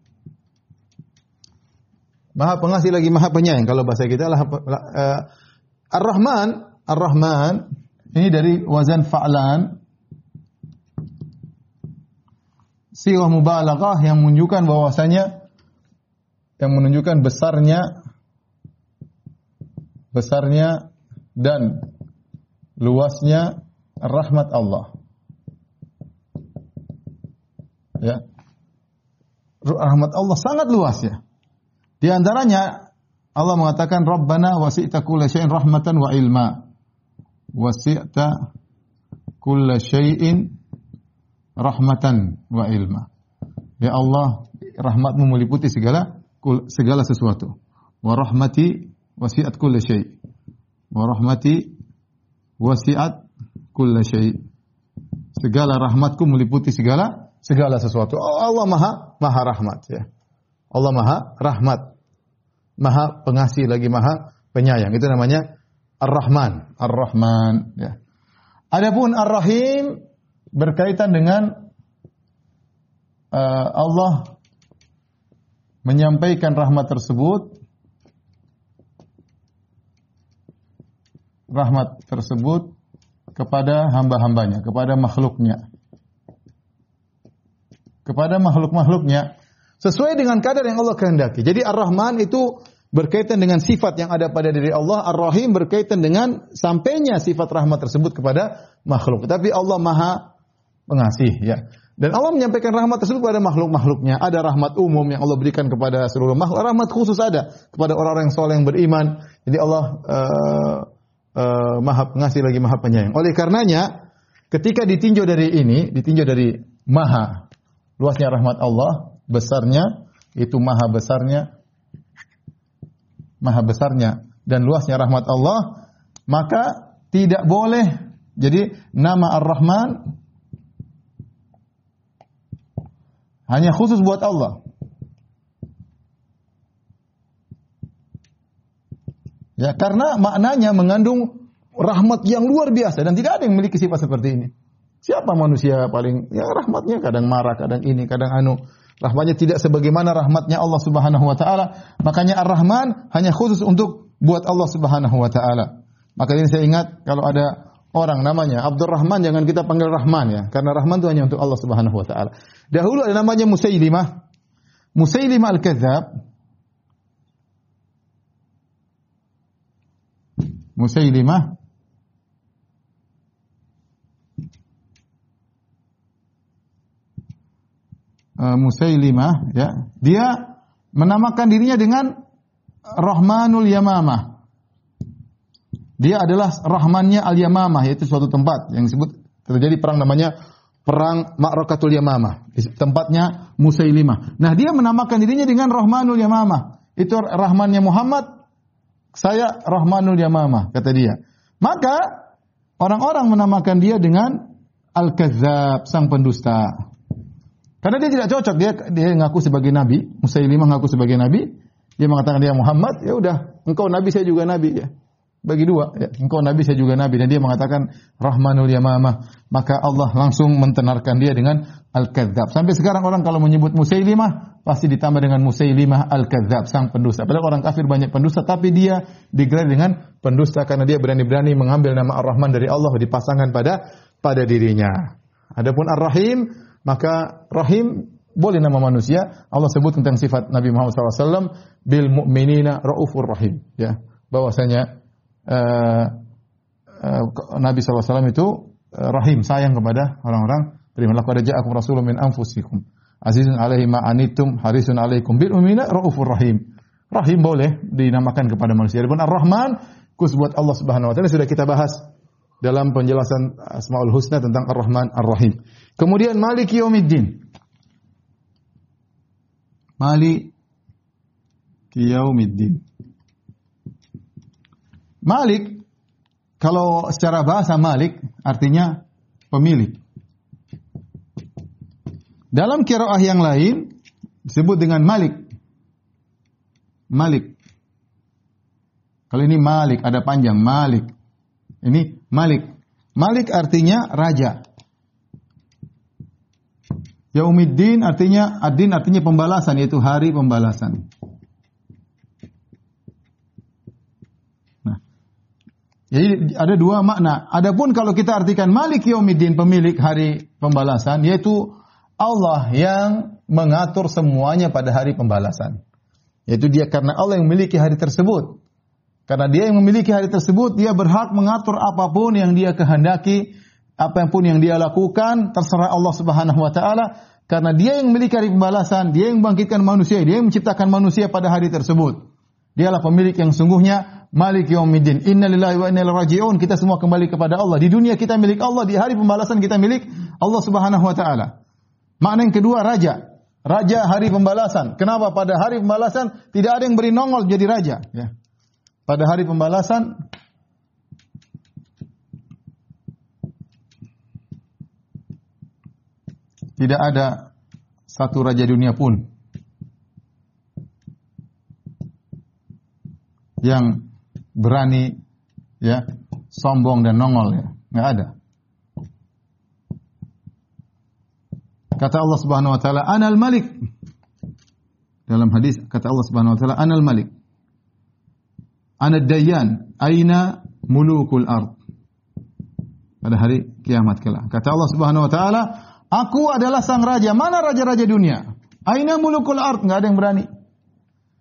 Maha pengasih lagi Maha penyayang kalau bahasa kita adalah uh, Ar-Rahman Ar-Rahman ini dari wazan fa'lan sirah mubalaghah yang menunjukkan bahwasanya yang menunjukkan besarnya besarnya dan luasnya rahmat Allah. Ya. Rahmat Allah sangat luas ya. Di antaranya Allah mengatakan Rabbana wasi'ta kulla syai'in rahmatan wa ilma. Wasi'ta kulla syai'in rahmatan wa ilma. Ya Allah, rahmatmu meliputi segala segala sesuatu. Wa rahmati wasi'at kulla syai'. Wa rahmati wasi'at kulla syai'. Segala rahmatku meliputi segala segala sesuatu. Allah Maha Maha rahmat ya. Allah Maha rahmat. Maha pengasih lagi Maha penyayang. Itu namanya Ar-Rahman. Ar-Rahman ya. Adapun Ar-Rahim berkaitan dengan uh, Allah menyampaikan rahmat tersebut rahmat tersebut kepada hamba-hambanya, kepada makhluknya. Kepada makhluk-makhluknya sesuai dengan kadar yang Allah kehendaki. Jadi Ar-Rahman itu berkaitan dengan sifat yang ada pada diri Allah, Ar-Rahim berkaitan dengan sampainya sifat rahmat tersebut kepada makhluk. Tapi Allah Maha pengasih ya. Dan Allah menyampaikan rahmat tersebut kepada makhluk-makhluknya. Ada rahmat umum yang Allah berikan kepada seluruh makhluk. Rahmat khusus ada kepada orang-orang yang soleh yang beriman. Jadi Allah uh, uh, maha pengasih lagi maha penyayang. Oleh karenanya, ketika ditinjau dari ini, ditinjau dari maha luasnya rahmat Allah, besarnya itu maha besarnya, maha besarnya dan luasnya rahmat Allah, maka tidak boleh jadi nama Ar-Rahman hanya khusus buat Allah. Ya, karena maknanya mengandung rahmat yang luar biasa dan tidak ada yang memiliki sifat seperti ini. Siapa manusia paling ya rahmatnya kadang marah, kadang ini, kadang anu. Rahmatnya tidak sebagaimana rahmatnya Allah Subhanahu wa taala. Makanya Ar-Rahman hanya khusus untuk buat Allah Subhanahu wa taala. Maka ini saya ingat kalau ada orang namanya Abdurrahman jangan kita panggil Rahman ya, karena Rahman itu hanya untuk Allah Subhanahu wa taala. Dahulu ada namanya Musailimah. Musailimah Al-Kadzab. Musailimah uh, Musailimah ya, dia menamakan dirinya dengan Rahmanul Yamamah. Dia adalah Rahmannya Al Yamamah yaitu suatu tempat yang disebut terjadi perang namanya perang Ma'rakatul Yamamah. Tempatnya Musailimah. Nah, dia menamakan dirinya dengan Rahmanul Yamamah. Itu Rahmannya Muhammad, saya Rahmanul Yamamah kata dia. Maka orang-orang menamakan dia dengan Al-Kadzab, sang pendusta. Karena dia tidak cocok dia dia ngaku sebagai nabi, Musailimah ngaku sebagai nabi, dia mengatakan dia Muhammad, ya udah, engkau nabi saya juga nabi ya. Bagi dua, ya. engkau nabi saya juga nabi dan dia mengatakan Rahmanul Yamamah, maka Allah langsung mentenarkan dia dengan Al-Kadzab. Sampai sekarang orang kalau menyebut Musailimah pasti ditambah dengan Musailimah Al-Kadzab, sang pendusta. Padahal orang kafir banyak pendusta tapi dia digelar dengan pendusta karena dia berani-berani mengambil nama Ar-Rahman dari Allah dipasangkan pada pada dirinya. Adapun Ar-Rahim maka rahim boleh nama manusia. Allah sebut tentang sifat Nabi Muhammad SAW bil mu'minina raufur rahim. Ya, bahwasanya uh, uh, Nabi SAW itu uh, rahim sayang kepada orang-orang. Terimalah pada ja'akum rasulun min anfusikum. Azizun alaihi ma'anitum harisun alaikum bil mu'minina raufur rahim. Rahim boleh dinamakan kepada manusia. Adapun Ar-Rahman khusus buat Allah Subhanahu wa taala sudah kita bahas dalam penjelasan Asmaul Husna tentang Ar-Rahman Ar-Rahim. Kemudian Malik Yaumiddin. Malik Yaumiddin. Malik kalau secara bahasa Malik artinya pemilik. Dalam kiroah yang lain disebut dengan Malik. Malik. Kalau ini Malik ada panjang Malik. Ini Malik. Malik artinya raja. Yaumiddin artinya adin artinya pembalasan yaitu hari pembalasan. Nah. Jadi ada dua makna. Adapun kalau kita artikan Malik Yaumiddin pemilik hari pembalasan yaitu Allah yang mengatur semuanya pada hari pembalasan. Yaitu dia karena Allah yang memiliki hari tersebut. Karena dia yang memiliki hari tersebut, dia berhak mengatur apapun yang dia kehendaki, apapun yang dia lakukan, terserah Allah Subhanahu wa taala karena dia yang memiliki hari pembalasan, dia yang membangkitkan manusia, dia yang menciptakan manusia pada hari tersebut. Dialah pemilik yang sungguhnya Malik Yaumiddin. Inna lillahi wa inna raji'un. Kita semua kembali kepada Allah. Di dunia kita milik Allah, di hari pembalasan kita milik Allah Subhanahu wa taala. Makna yang kedua raja. Raja hari pembalasan. Kenapa pada hari pembalasan tidak ada yang beri nongol jadi raja, ya. Pada hari pembalasan tidak ada satu raja dunia pun yang berani ya sombong dan nongol ya nggak ada Kata Allah Subhanahu wa taala, "Anal Malik." Dalam hadis kata Allah Subhanahu wa taala, "Anal Malik." Ana Dayyan, aina mulukul ard. Pada hari kiamat kelak. Kata Allah Subhanahu wa taala, "Aku adalah sang raja. Mana raja-raja dunia? Aina mulukul ard?" Enggak ada yang berani.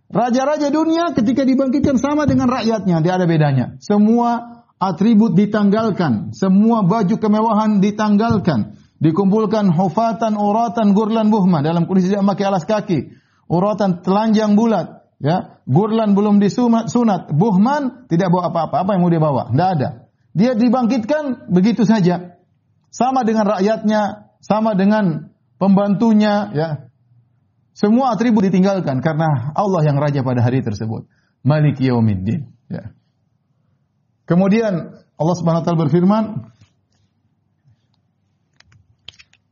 Raja-raja dunia ketika dibangkitkan sama dengan rakyatnya, tidak ada bedanya. Semua atribut ditanggalkan, semua baju kemewahan ditanggalkan dikumpulkan hufatan, uratan, gurlan, buhma dalam kondisi tidak memakai alas kaki, uratan telanjang bulat, ya, gurlan belum disunat, sunat, buhman tidak bawa apa-apa, apa yang mau dia bawa? Tidak ada. Dia dibangkitkan begitu saja, sama dengan rakyatnya, sama dengan pembantunya, ya. Semua atribut ditinggalkan karena Allah yang raja pada hari tersebut. Malik Yaumiddin, ya. Kemudian Allah Subhanahu wa taala berfirman,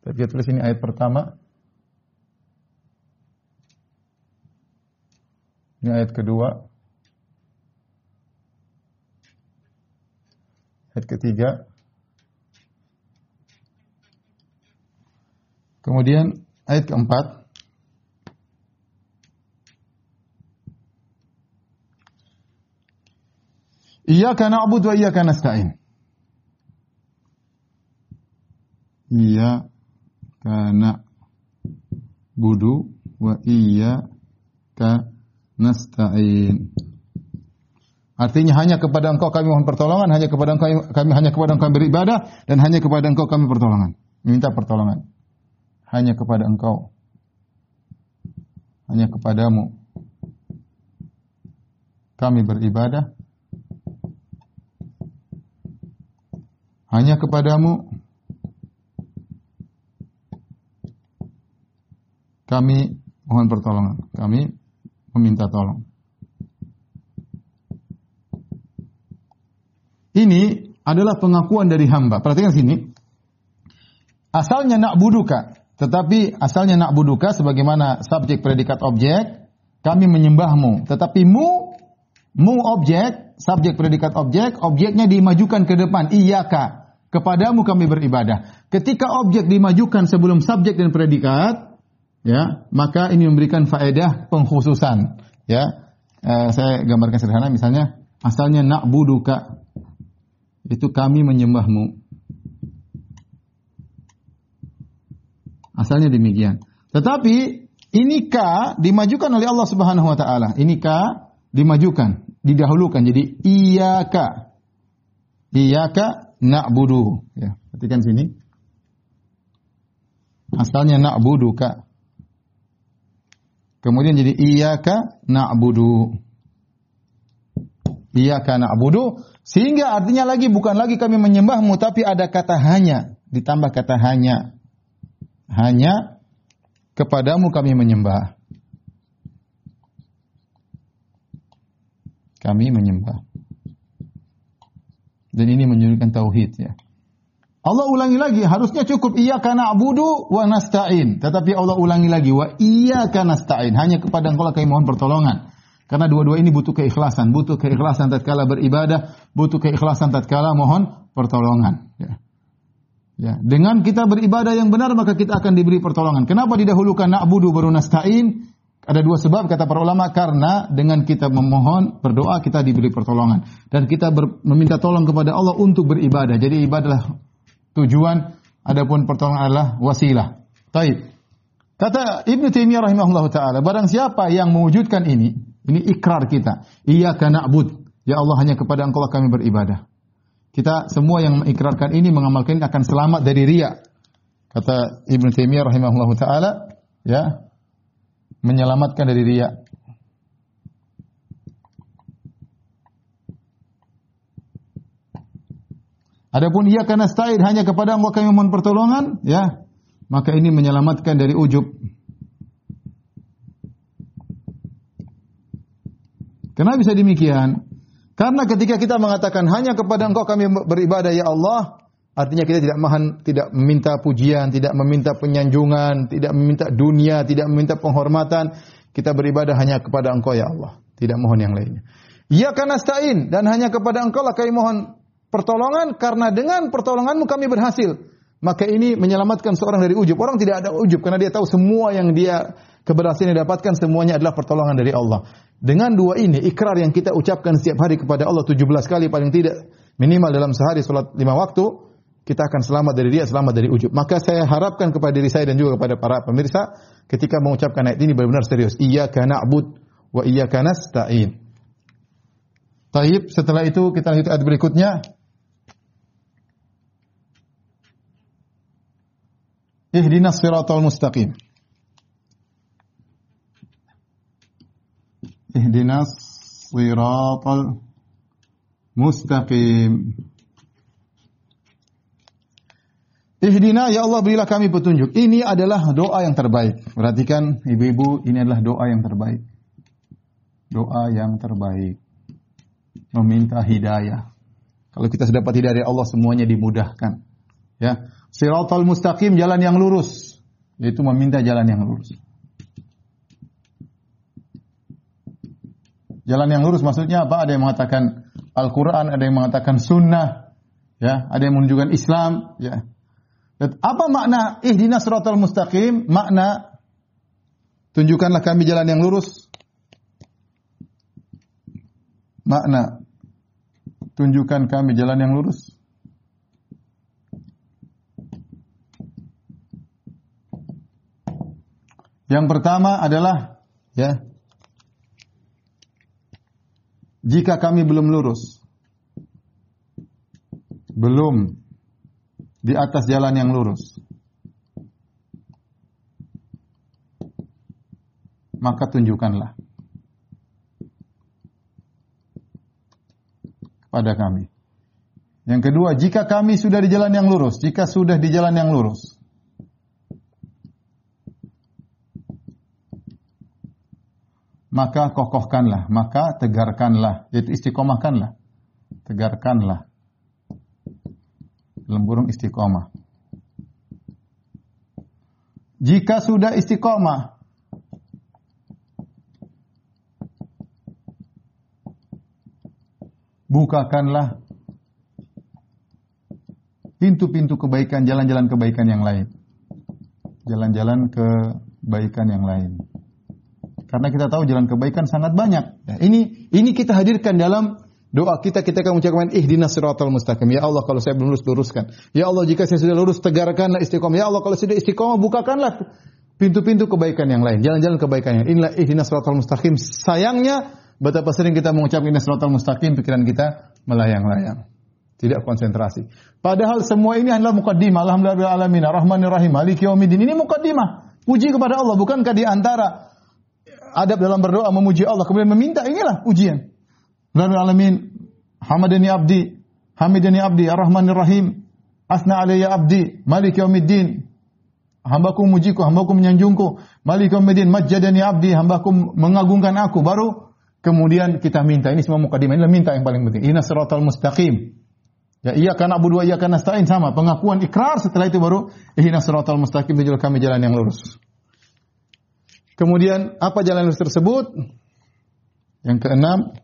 Tapi tulis ini ayat pertama. Ini ayat kedua. Ayat ketiga. Kemudian ayat keempat. Iyyaka na'budu wa iyyaka nasta'in. Kana budu wa iya ka nasta'in. Artinya hanya kepada engkau kami mohon pertolongan, hanya kepada engkau kami hanya kepada engkau beribadah dan hanya kepada engkau kami pertolongan. Minta pertolongan. Hanya kepada engkau. Hanya kepadamu kami beribadah. Hanya kepadamu kami mohon pertolongan, kami meminta tolong. Ini adalah pengakuan dari hamba. Perhatikan sini. Asalnya nak buduka, tetapi asalnya nak buduka sebagaimana subjek predikat objek, kami menyembahmu. Tetapi mu, mu objek, subjek predikat objek, objeknya dimajukan ke depan. Iyaka, kepadamu kami beribadah. Ketika objek dimajukan sebelum subjek dan predikat, ya maka ini memberikan faedah pengkhususan. Ya eh, saya gambarkan sederhana misalnya asalnya nak buduka itu kami menyembahmu. Asalnya demikian. Tetapi ini ka dimajukan oleh Allah Subhanahu wa taala. Ini ka dimajukan didahulukan. Jadi iyaka iyaka na'budu ya perhatikan sini. Asalnya na'buduka Kemudian jadi iyyaka na'budu. Iyyaka na'budu sehingga artinya lagi bukan lagi kami menyembahmu tapi ada kata hanya, ditambah kata hanya. Hanya kepadamu kami menyembah. Kami menyembah. Dan ini menunjukkan tauhid ya. Allah ulangi lagi, harusnya cukup iya karena abudu wa nasta'in. Tetapi Allah ulangi lagi wa iya karena nasta'in. Hanya kepada engkau kami mohon pertolongan. Karena dua-dua ini butuh keikhlasan, butuh keikhlasan tatkala beribadah, butuh keikhlasan tatkala mohon pertolongan. Ya. Ya, dengan kita beribadah yang benar maka kita akan diberi pertolongan. Kenapa didahulukan na'budu baru nasta'in? Ada dua sebab kata para ulama karena dengan kita memohon berdoa kita diberi pertolongan dan kita ber, meminta tolong kepada Allah untuk beribadah. Jadi ibadah tujuan, adapun pertolongan adalah wasilah. Taib. Kata Ibn Taimiyah rahimahullah taala, barang siapa yang mewujudkan ini, ini ikrar kita. Iyyaka na'bud. Ya Allah hanya kepada Engkau lah kami beribadah. Kita semua yang mengikrarkan ini mengamalkan ini akan selamat dari riya. Kata Ibnu Taimiyah rahimahullahu taala, ya, menyelamatkan dari riya. Adapun ia karena stain hanya kepada Allah kami mohon pertolongan, ya, maka ini menyelamatkan dari ujub. Kenapa bisa demikian? Karena ketika kita mengatakan hanya kepada Engkau kami beribadah ya Allah, artinya kita tidak mahan, tidak meminta pujian, tidak meminta penyanjungan, tidak meminta dunia, tidak meminta penghormatan. Kita beribadah hanya kepada Engkau ya Allah, tidak mohon yang lainnya. Ya karena stain dan hanya kepada Engkau lah kami mohon pertolongan karena dengan pertolonganmu kami berhasil. Maka ini menyelamatkan seorang dari ujub. Orang tidak ada ujub karena dia tahu semua yang dia keberhasilan dapatkan semuanya adalah pertolongan dari Allah. Dengan dua ini, ikrar yang kita ucapkan setiap hari kepada Allah 17 kali paling tidak minimal dalam sehari salat lima waktu, kita akan selamat dari dia, selamat dari ujub. Maka saya harapkan kepada diri saya dan juga kepada para pemirsa ketika mengucapkan ayat ini benar-benar serius. Iyyaka na'bud wa iyyaka nasta'in. Taib, setelah itu kita lanjut ayat berikutnya. Ihdinas siratal mustaqim. Ihdinas siratal mustaqim. Ihdina ya Allah berilah kami petunjuk. Ini adalah doa yang terbaik. Perhatikan ibu-ibu, ini adalah doa yang terbaik. Doa yang terbaik. Meminta hidayah. Kalau kita sudah dapat hidayah dari Allah semuanya dimudahkan. Ya, Siratal mustaqim jalan yang lurus, yaitu meminta jalan yang lurus. Jalan yang lurus maksudnya apa? Ada yang mengatakan Al-Qur'an, ada yang mengatakan sunnah, ya, ada yang menunjukkan Islam, ya. Apa makna ihdinas siratal mustaqim? Makna tunjukkanlah kami jalan yang lurus. Makna tunjukkan kami jalan yang lurus. Yang pertama adalah ya jika kami belum lurus belum di atas jalan yang lurus maka tunjukkanlah pada kami. Yang kedua, jika kami sudah di jalan yang lurus, jika sudah di jalan yang lurus, maka kokohkanlah, maka tegarkanlah, yaitu istiqomahkanlah. Tegarkanlah. Dalam burung istiqomah. Jika sudah istiqomah, bukakanlah pintu-pintu kebaikan, jalan-jalan kebaikan yang lain. Jalan-jalan kebaikan yang lain. Karena kita tahu jalan kebaikan sangat banyak. Ya, ini ini kita hadirkan dalam doa kita kita akan mengucapkan ihdinas siratal mustaqim. Ya Allah kalau saya belum lurus luruskan. Ya Allah jika saya sudah lurus tegarkanlah istiqomah. Ya Allah kalau sudah istiqomah bukakanlah pintu-pintu kebaikan yang lain, jalan-jalan kebaikan yang inilah ihdinas siratal mustaqim. Sayangnya betapa sering kita mengucapkan ihdinas siratal mustaqim pikiran kita melayang-layang. Tidak konsentrasi. Padahal semua ini adalah mukaddimah. Alhamdulillah alamin, arrahmanir rahim, maliki yaumiddin. Ini mukaddimah. Puji kepada Allah bukankah di antara adab dalam berdoa memuji Allah. Kemudian meminta inilah ujian. Rabbil alamin hamadani abdi hamidani abdi arrahmanir rahim asna alayya abdi malik yaumiddin. Hambaku mujiku hambaku menyanjungku. Malik yaumiddin majjadani abdi hambaku mengagungkan aku. Baru kemudian kita minta. Ini semua mukadimah ini minta yang paling penting. Inna siratal mustaqim. Ya iya karena abu dua iya karena stain sama pengakuan ikrar setelah itu baru ihdinas siratal mustaqim. Tunjukkan kami jalan yang lurus. Kemudian apa jalan lurus tersebut? Yang keenam,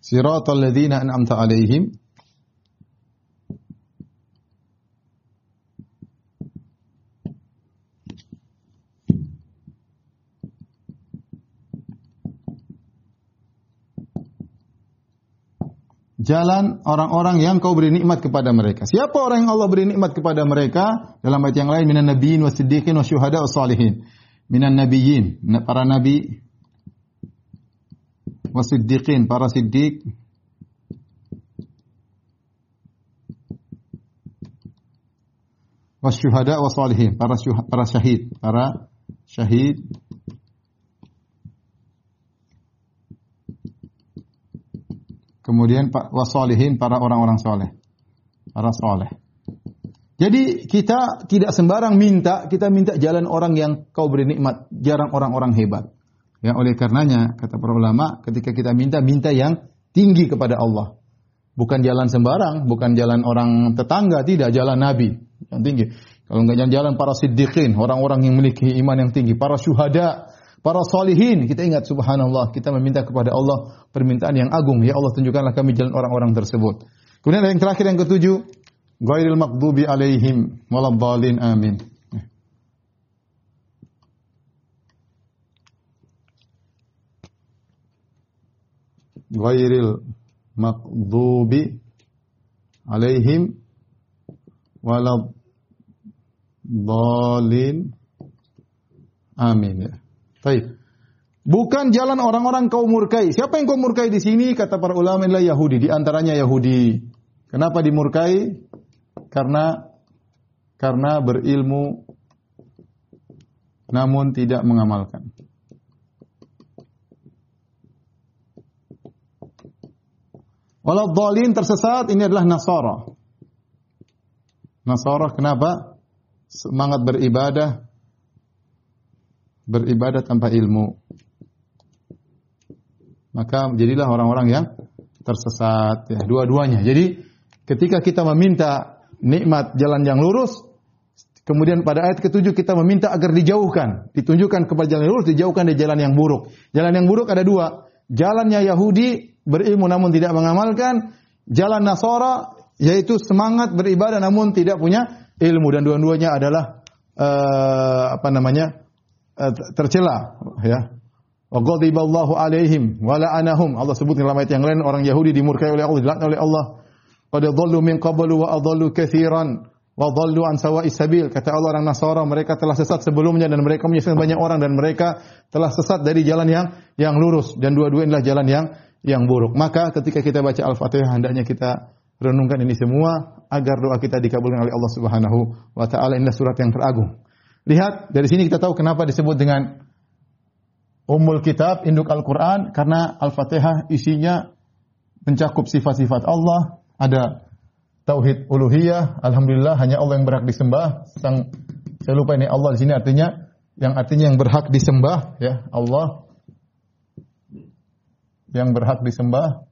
Siratal ladzina an'amta alaihim jalan orang-orang yang kau beri nikmat kepada mereka. Siapa orang yang Allah beri nikmat kepada mereka? Dalam ayat yang lain minan nabiyyin wasiddiqin wasyuhada wassalihin. minan nabiyyin, para nabi wasiddiqin, para siddiq wasyuhada wasalihin, para para syahid, para syahid Kemudian wasalihin para orang-orang soleh. Para soleh. Jadi kita tidak sembarang minta, kita minta jalan orang yang kau beri nikmat, jarang orang-orang hebat. Ya, oleh karenanya kata para ulama, ketika kita minta, minta yang tinggi kepada Allah. Bukan jalan sembarang, bukan jalan orang tetangga, tidak jalan Nabi yang tinggi. Kalau enggak jalan-jalan para siddiqin, orang-orang yang memiliki iman yang tinggi, para syuhada, para salihin. Kita ingat subhanallah, kita meminta kepada Allah permintaan yang agung. Ya Allah tunjukkanlah kami jalan orang-orang tersebut. Kemudian yang terakhir yang ketujuh, ghairil maghdubi alaihim waladhdallin amin. Ghairil maghdubi alaihim waladhdallin amin ya. Baik. Bukan jalan orang-orang kau murkai. Siapa yang kau murkai di sini? Kata para ulama adalah Yahudi. Di antaranya Yahudi. Kenapa dimurkai? Karena karena berilmu namun tidak mengamalkan. Walau dalin tersesat ini adalah Nasara. Nasara kenapa? Semangat beribadah beribadah tanpa ilmu. Maka jadilah orang-orang yang tersesat ya, dua-duanya. Jadi ketika kita meminta nikmat jalan yang lurus, kemudian pada ayat ketujuh kita meminta agar dijauhkan, ditunjukkan kepada jalan yang lurus, dijauhkan dari jalan yang buruk. Jalan yang buruk ada dua, jalannya Yahudi berilmu namun tidak mengamalkan, jalan Nasara yaitu semangat beribadah namun tidak punya ilmu dan dua-duanya adalah uh, apa namanya tercela ya. Wa ghadiballahu alaihim wa la'anahum. Allah sebut dalam ayat yang lain orang Yahudi dimurkai oleh Allah, dilaknat oleh Allah. Qad dhallu min qablu wa adallu katsiran wa dhallu an sawa'is sabil. Kata Allah orang Nasara mereka telah sesat sebelumnya dan mereka menyesatkan banyak orang dan mereka telah sesat dari jalan yang yang lurus dan dua-dua inilah jalan yang yang buruk. Maka ketika kita baca Al-Fatihah hendaknya kita renungkan ini semua agar doa kita dikabulkan oleh Allah Subhanahu wa taala. Ini surat yang teragung. Lihat dari sini kita tahu kenapa disebut dengan Ummul Kitab, induk Al-Quran, karena Al-Fatihah isinya mencakup sifat-sifat Allah, ada tauhid uluhiyah, alhamdulillah hanya Allah yang berhak disembah. Sang saya lupa ini Allah di sini artinya yang artinya yang berhak disembah ya, Allah yang berhak disembah.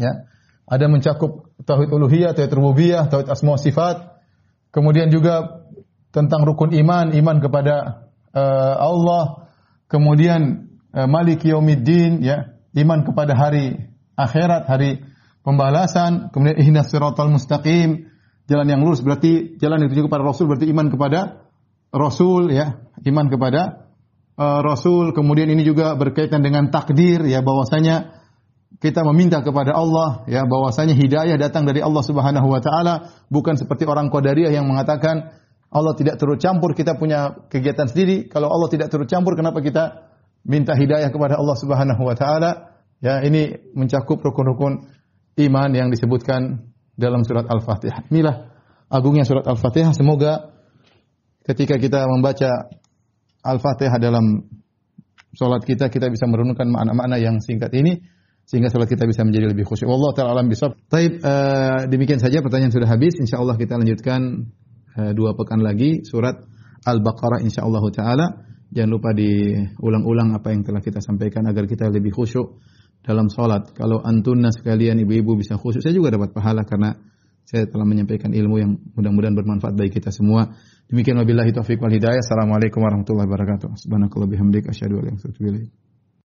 Ya. Ada mencakup tauhid uluhiyah, tauhid rububiyah, tauhid asma sifat, Kemudian juga tentang rukun iman, iman kepada uh, Allah. Kemudian uh, Malik Yaumiddin ya, iman kepada hari akhirat, hari pembalasan. Kemudian ihdinas siratal mustaqim, jalan yang lurus berarti jalan yang dituju kepada Rasul berarti iman kepada Rasul ya, iman kepada uh, Rasul. Kemudian ini juga berkaitan dengan takdir ya bahwasanya kita meminta kepada Allah ya bahwasanya hidayah datang dari Allah Subhanahu wa taala bukan seperti orang Qadariyah yang mengatakan Allah tidak turut campur kita punya kegiatan sendiri. Kalau Allah tidak turut campur kenapa kita minta hidayah kepada Allah Subhanahu wa taala? Ya ini mencakup rukun-rukun iman yang disebutkan dalam surat Al-Fatihah. Inilah agungnya surat Al-Fatihah. Semoga ketika kita membaca Al-Fatihah dalam salat kita kita bisa merenungkan makna-makna yang singkat ini sehingga salat kita bisa menjadi lebih khusyuk. Wallahu taala alam bisawab. Taib uh, demikian saja pertanyaan sudah habis. Insyaallah kita lanjutkan uh, dua pekan lagi surat Al-Baqarah insyaallah taala. Jangan lupa diulang-ulang apa yang telah kita sampaikan agar kita lebih khusyuk dalam salat. Kalau antunna sekalian ibu-ibu bisa khusyuk, saya juga dapat pahala karena saya telah menyampaikan ilmu yang mudah-mudahan bermanfaat bagi kita semua. Demikian wabillahi taufiq wal hidayah. Assalamualaikum warahmatullahi wabarakatuh. Subhanakallah bihamdik asyhadu an la ilaha illa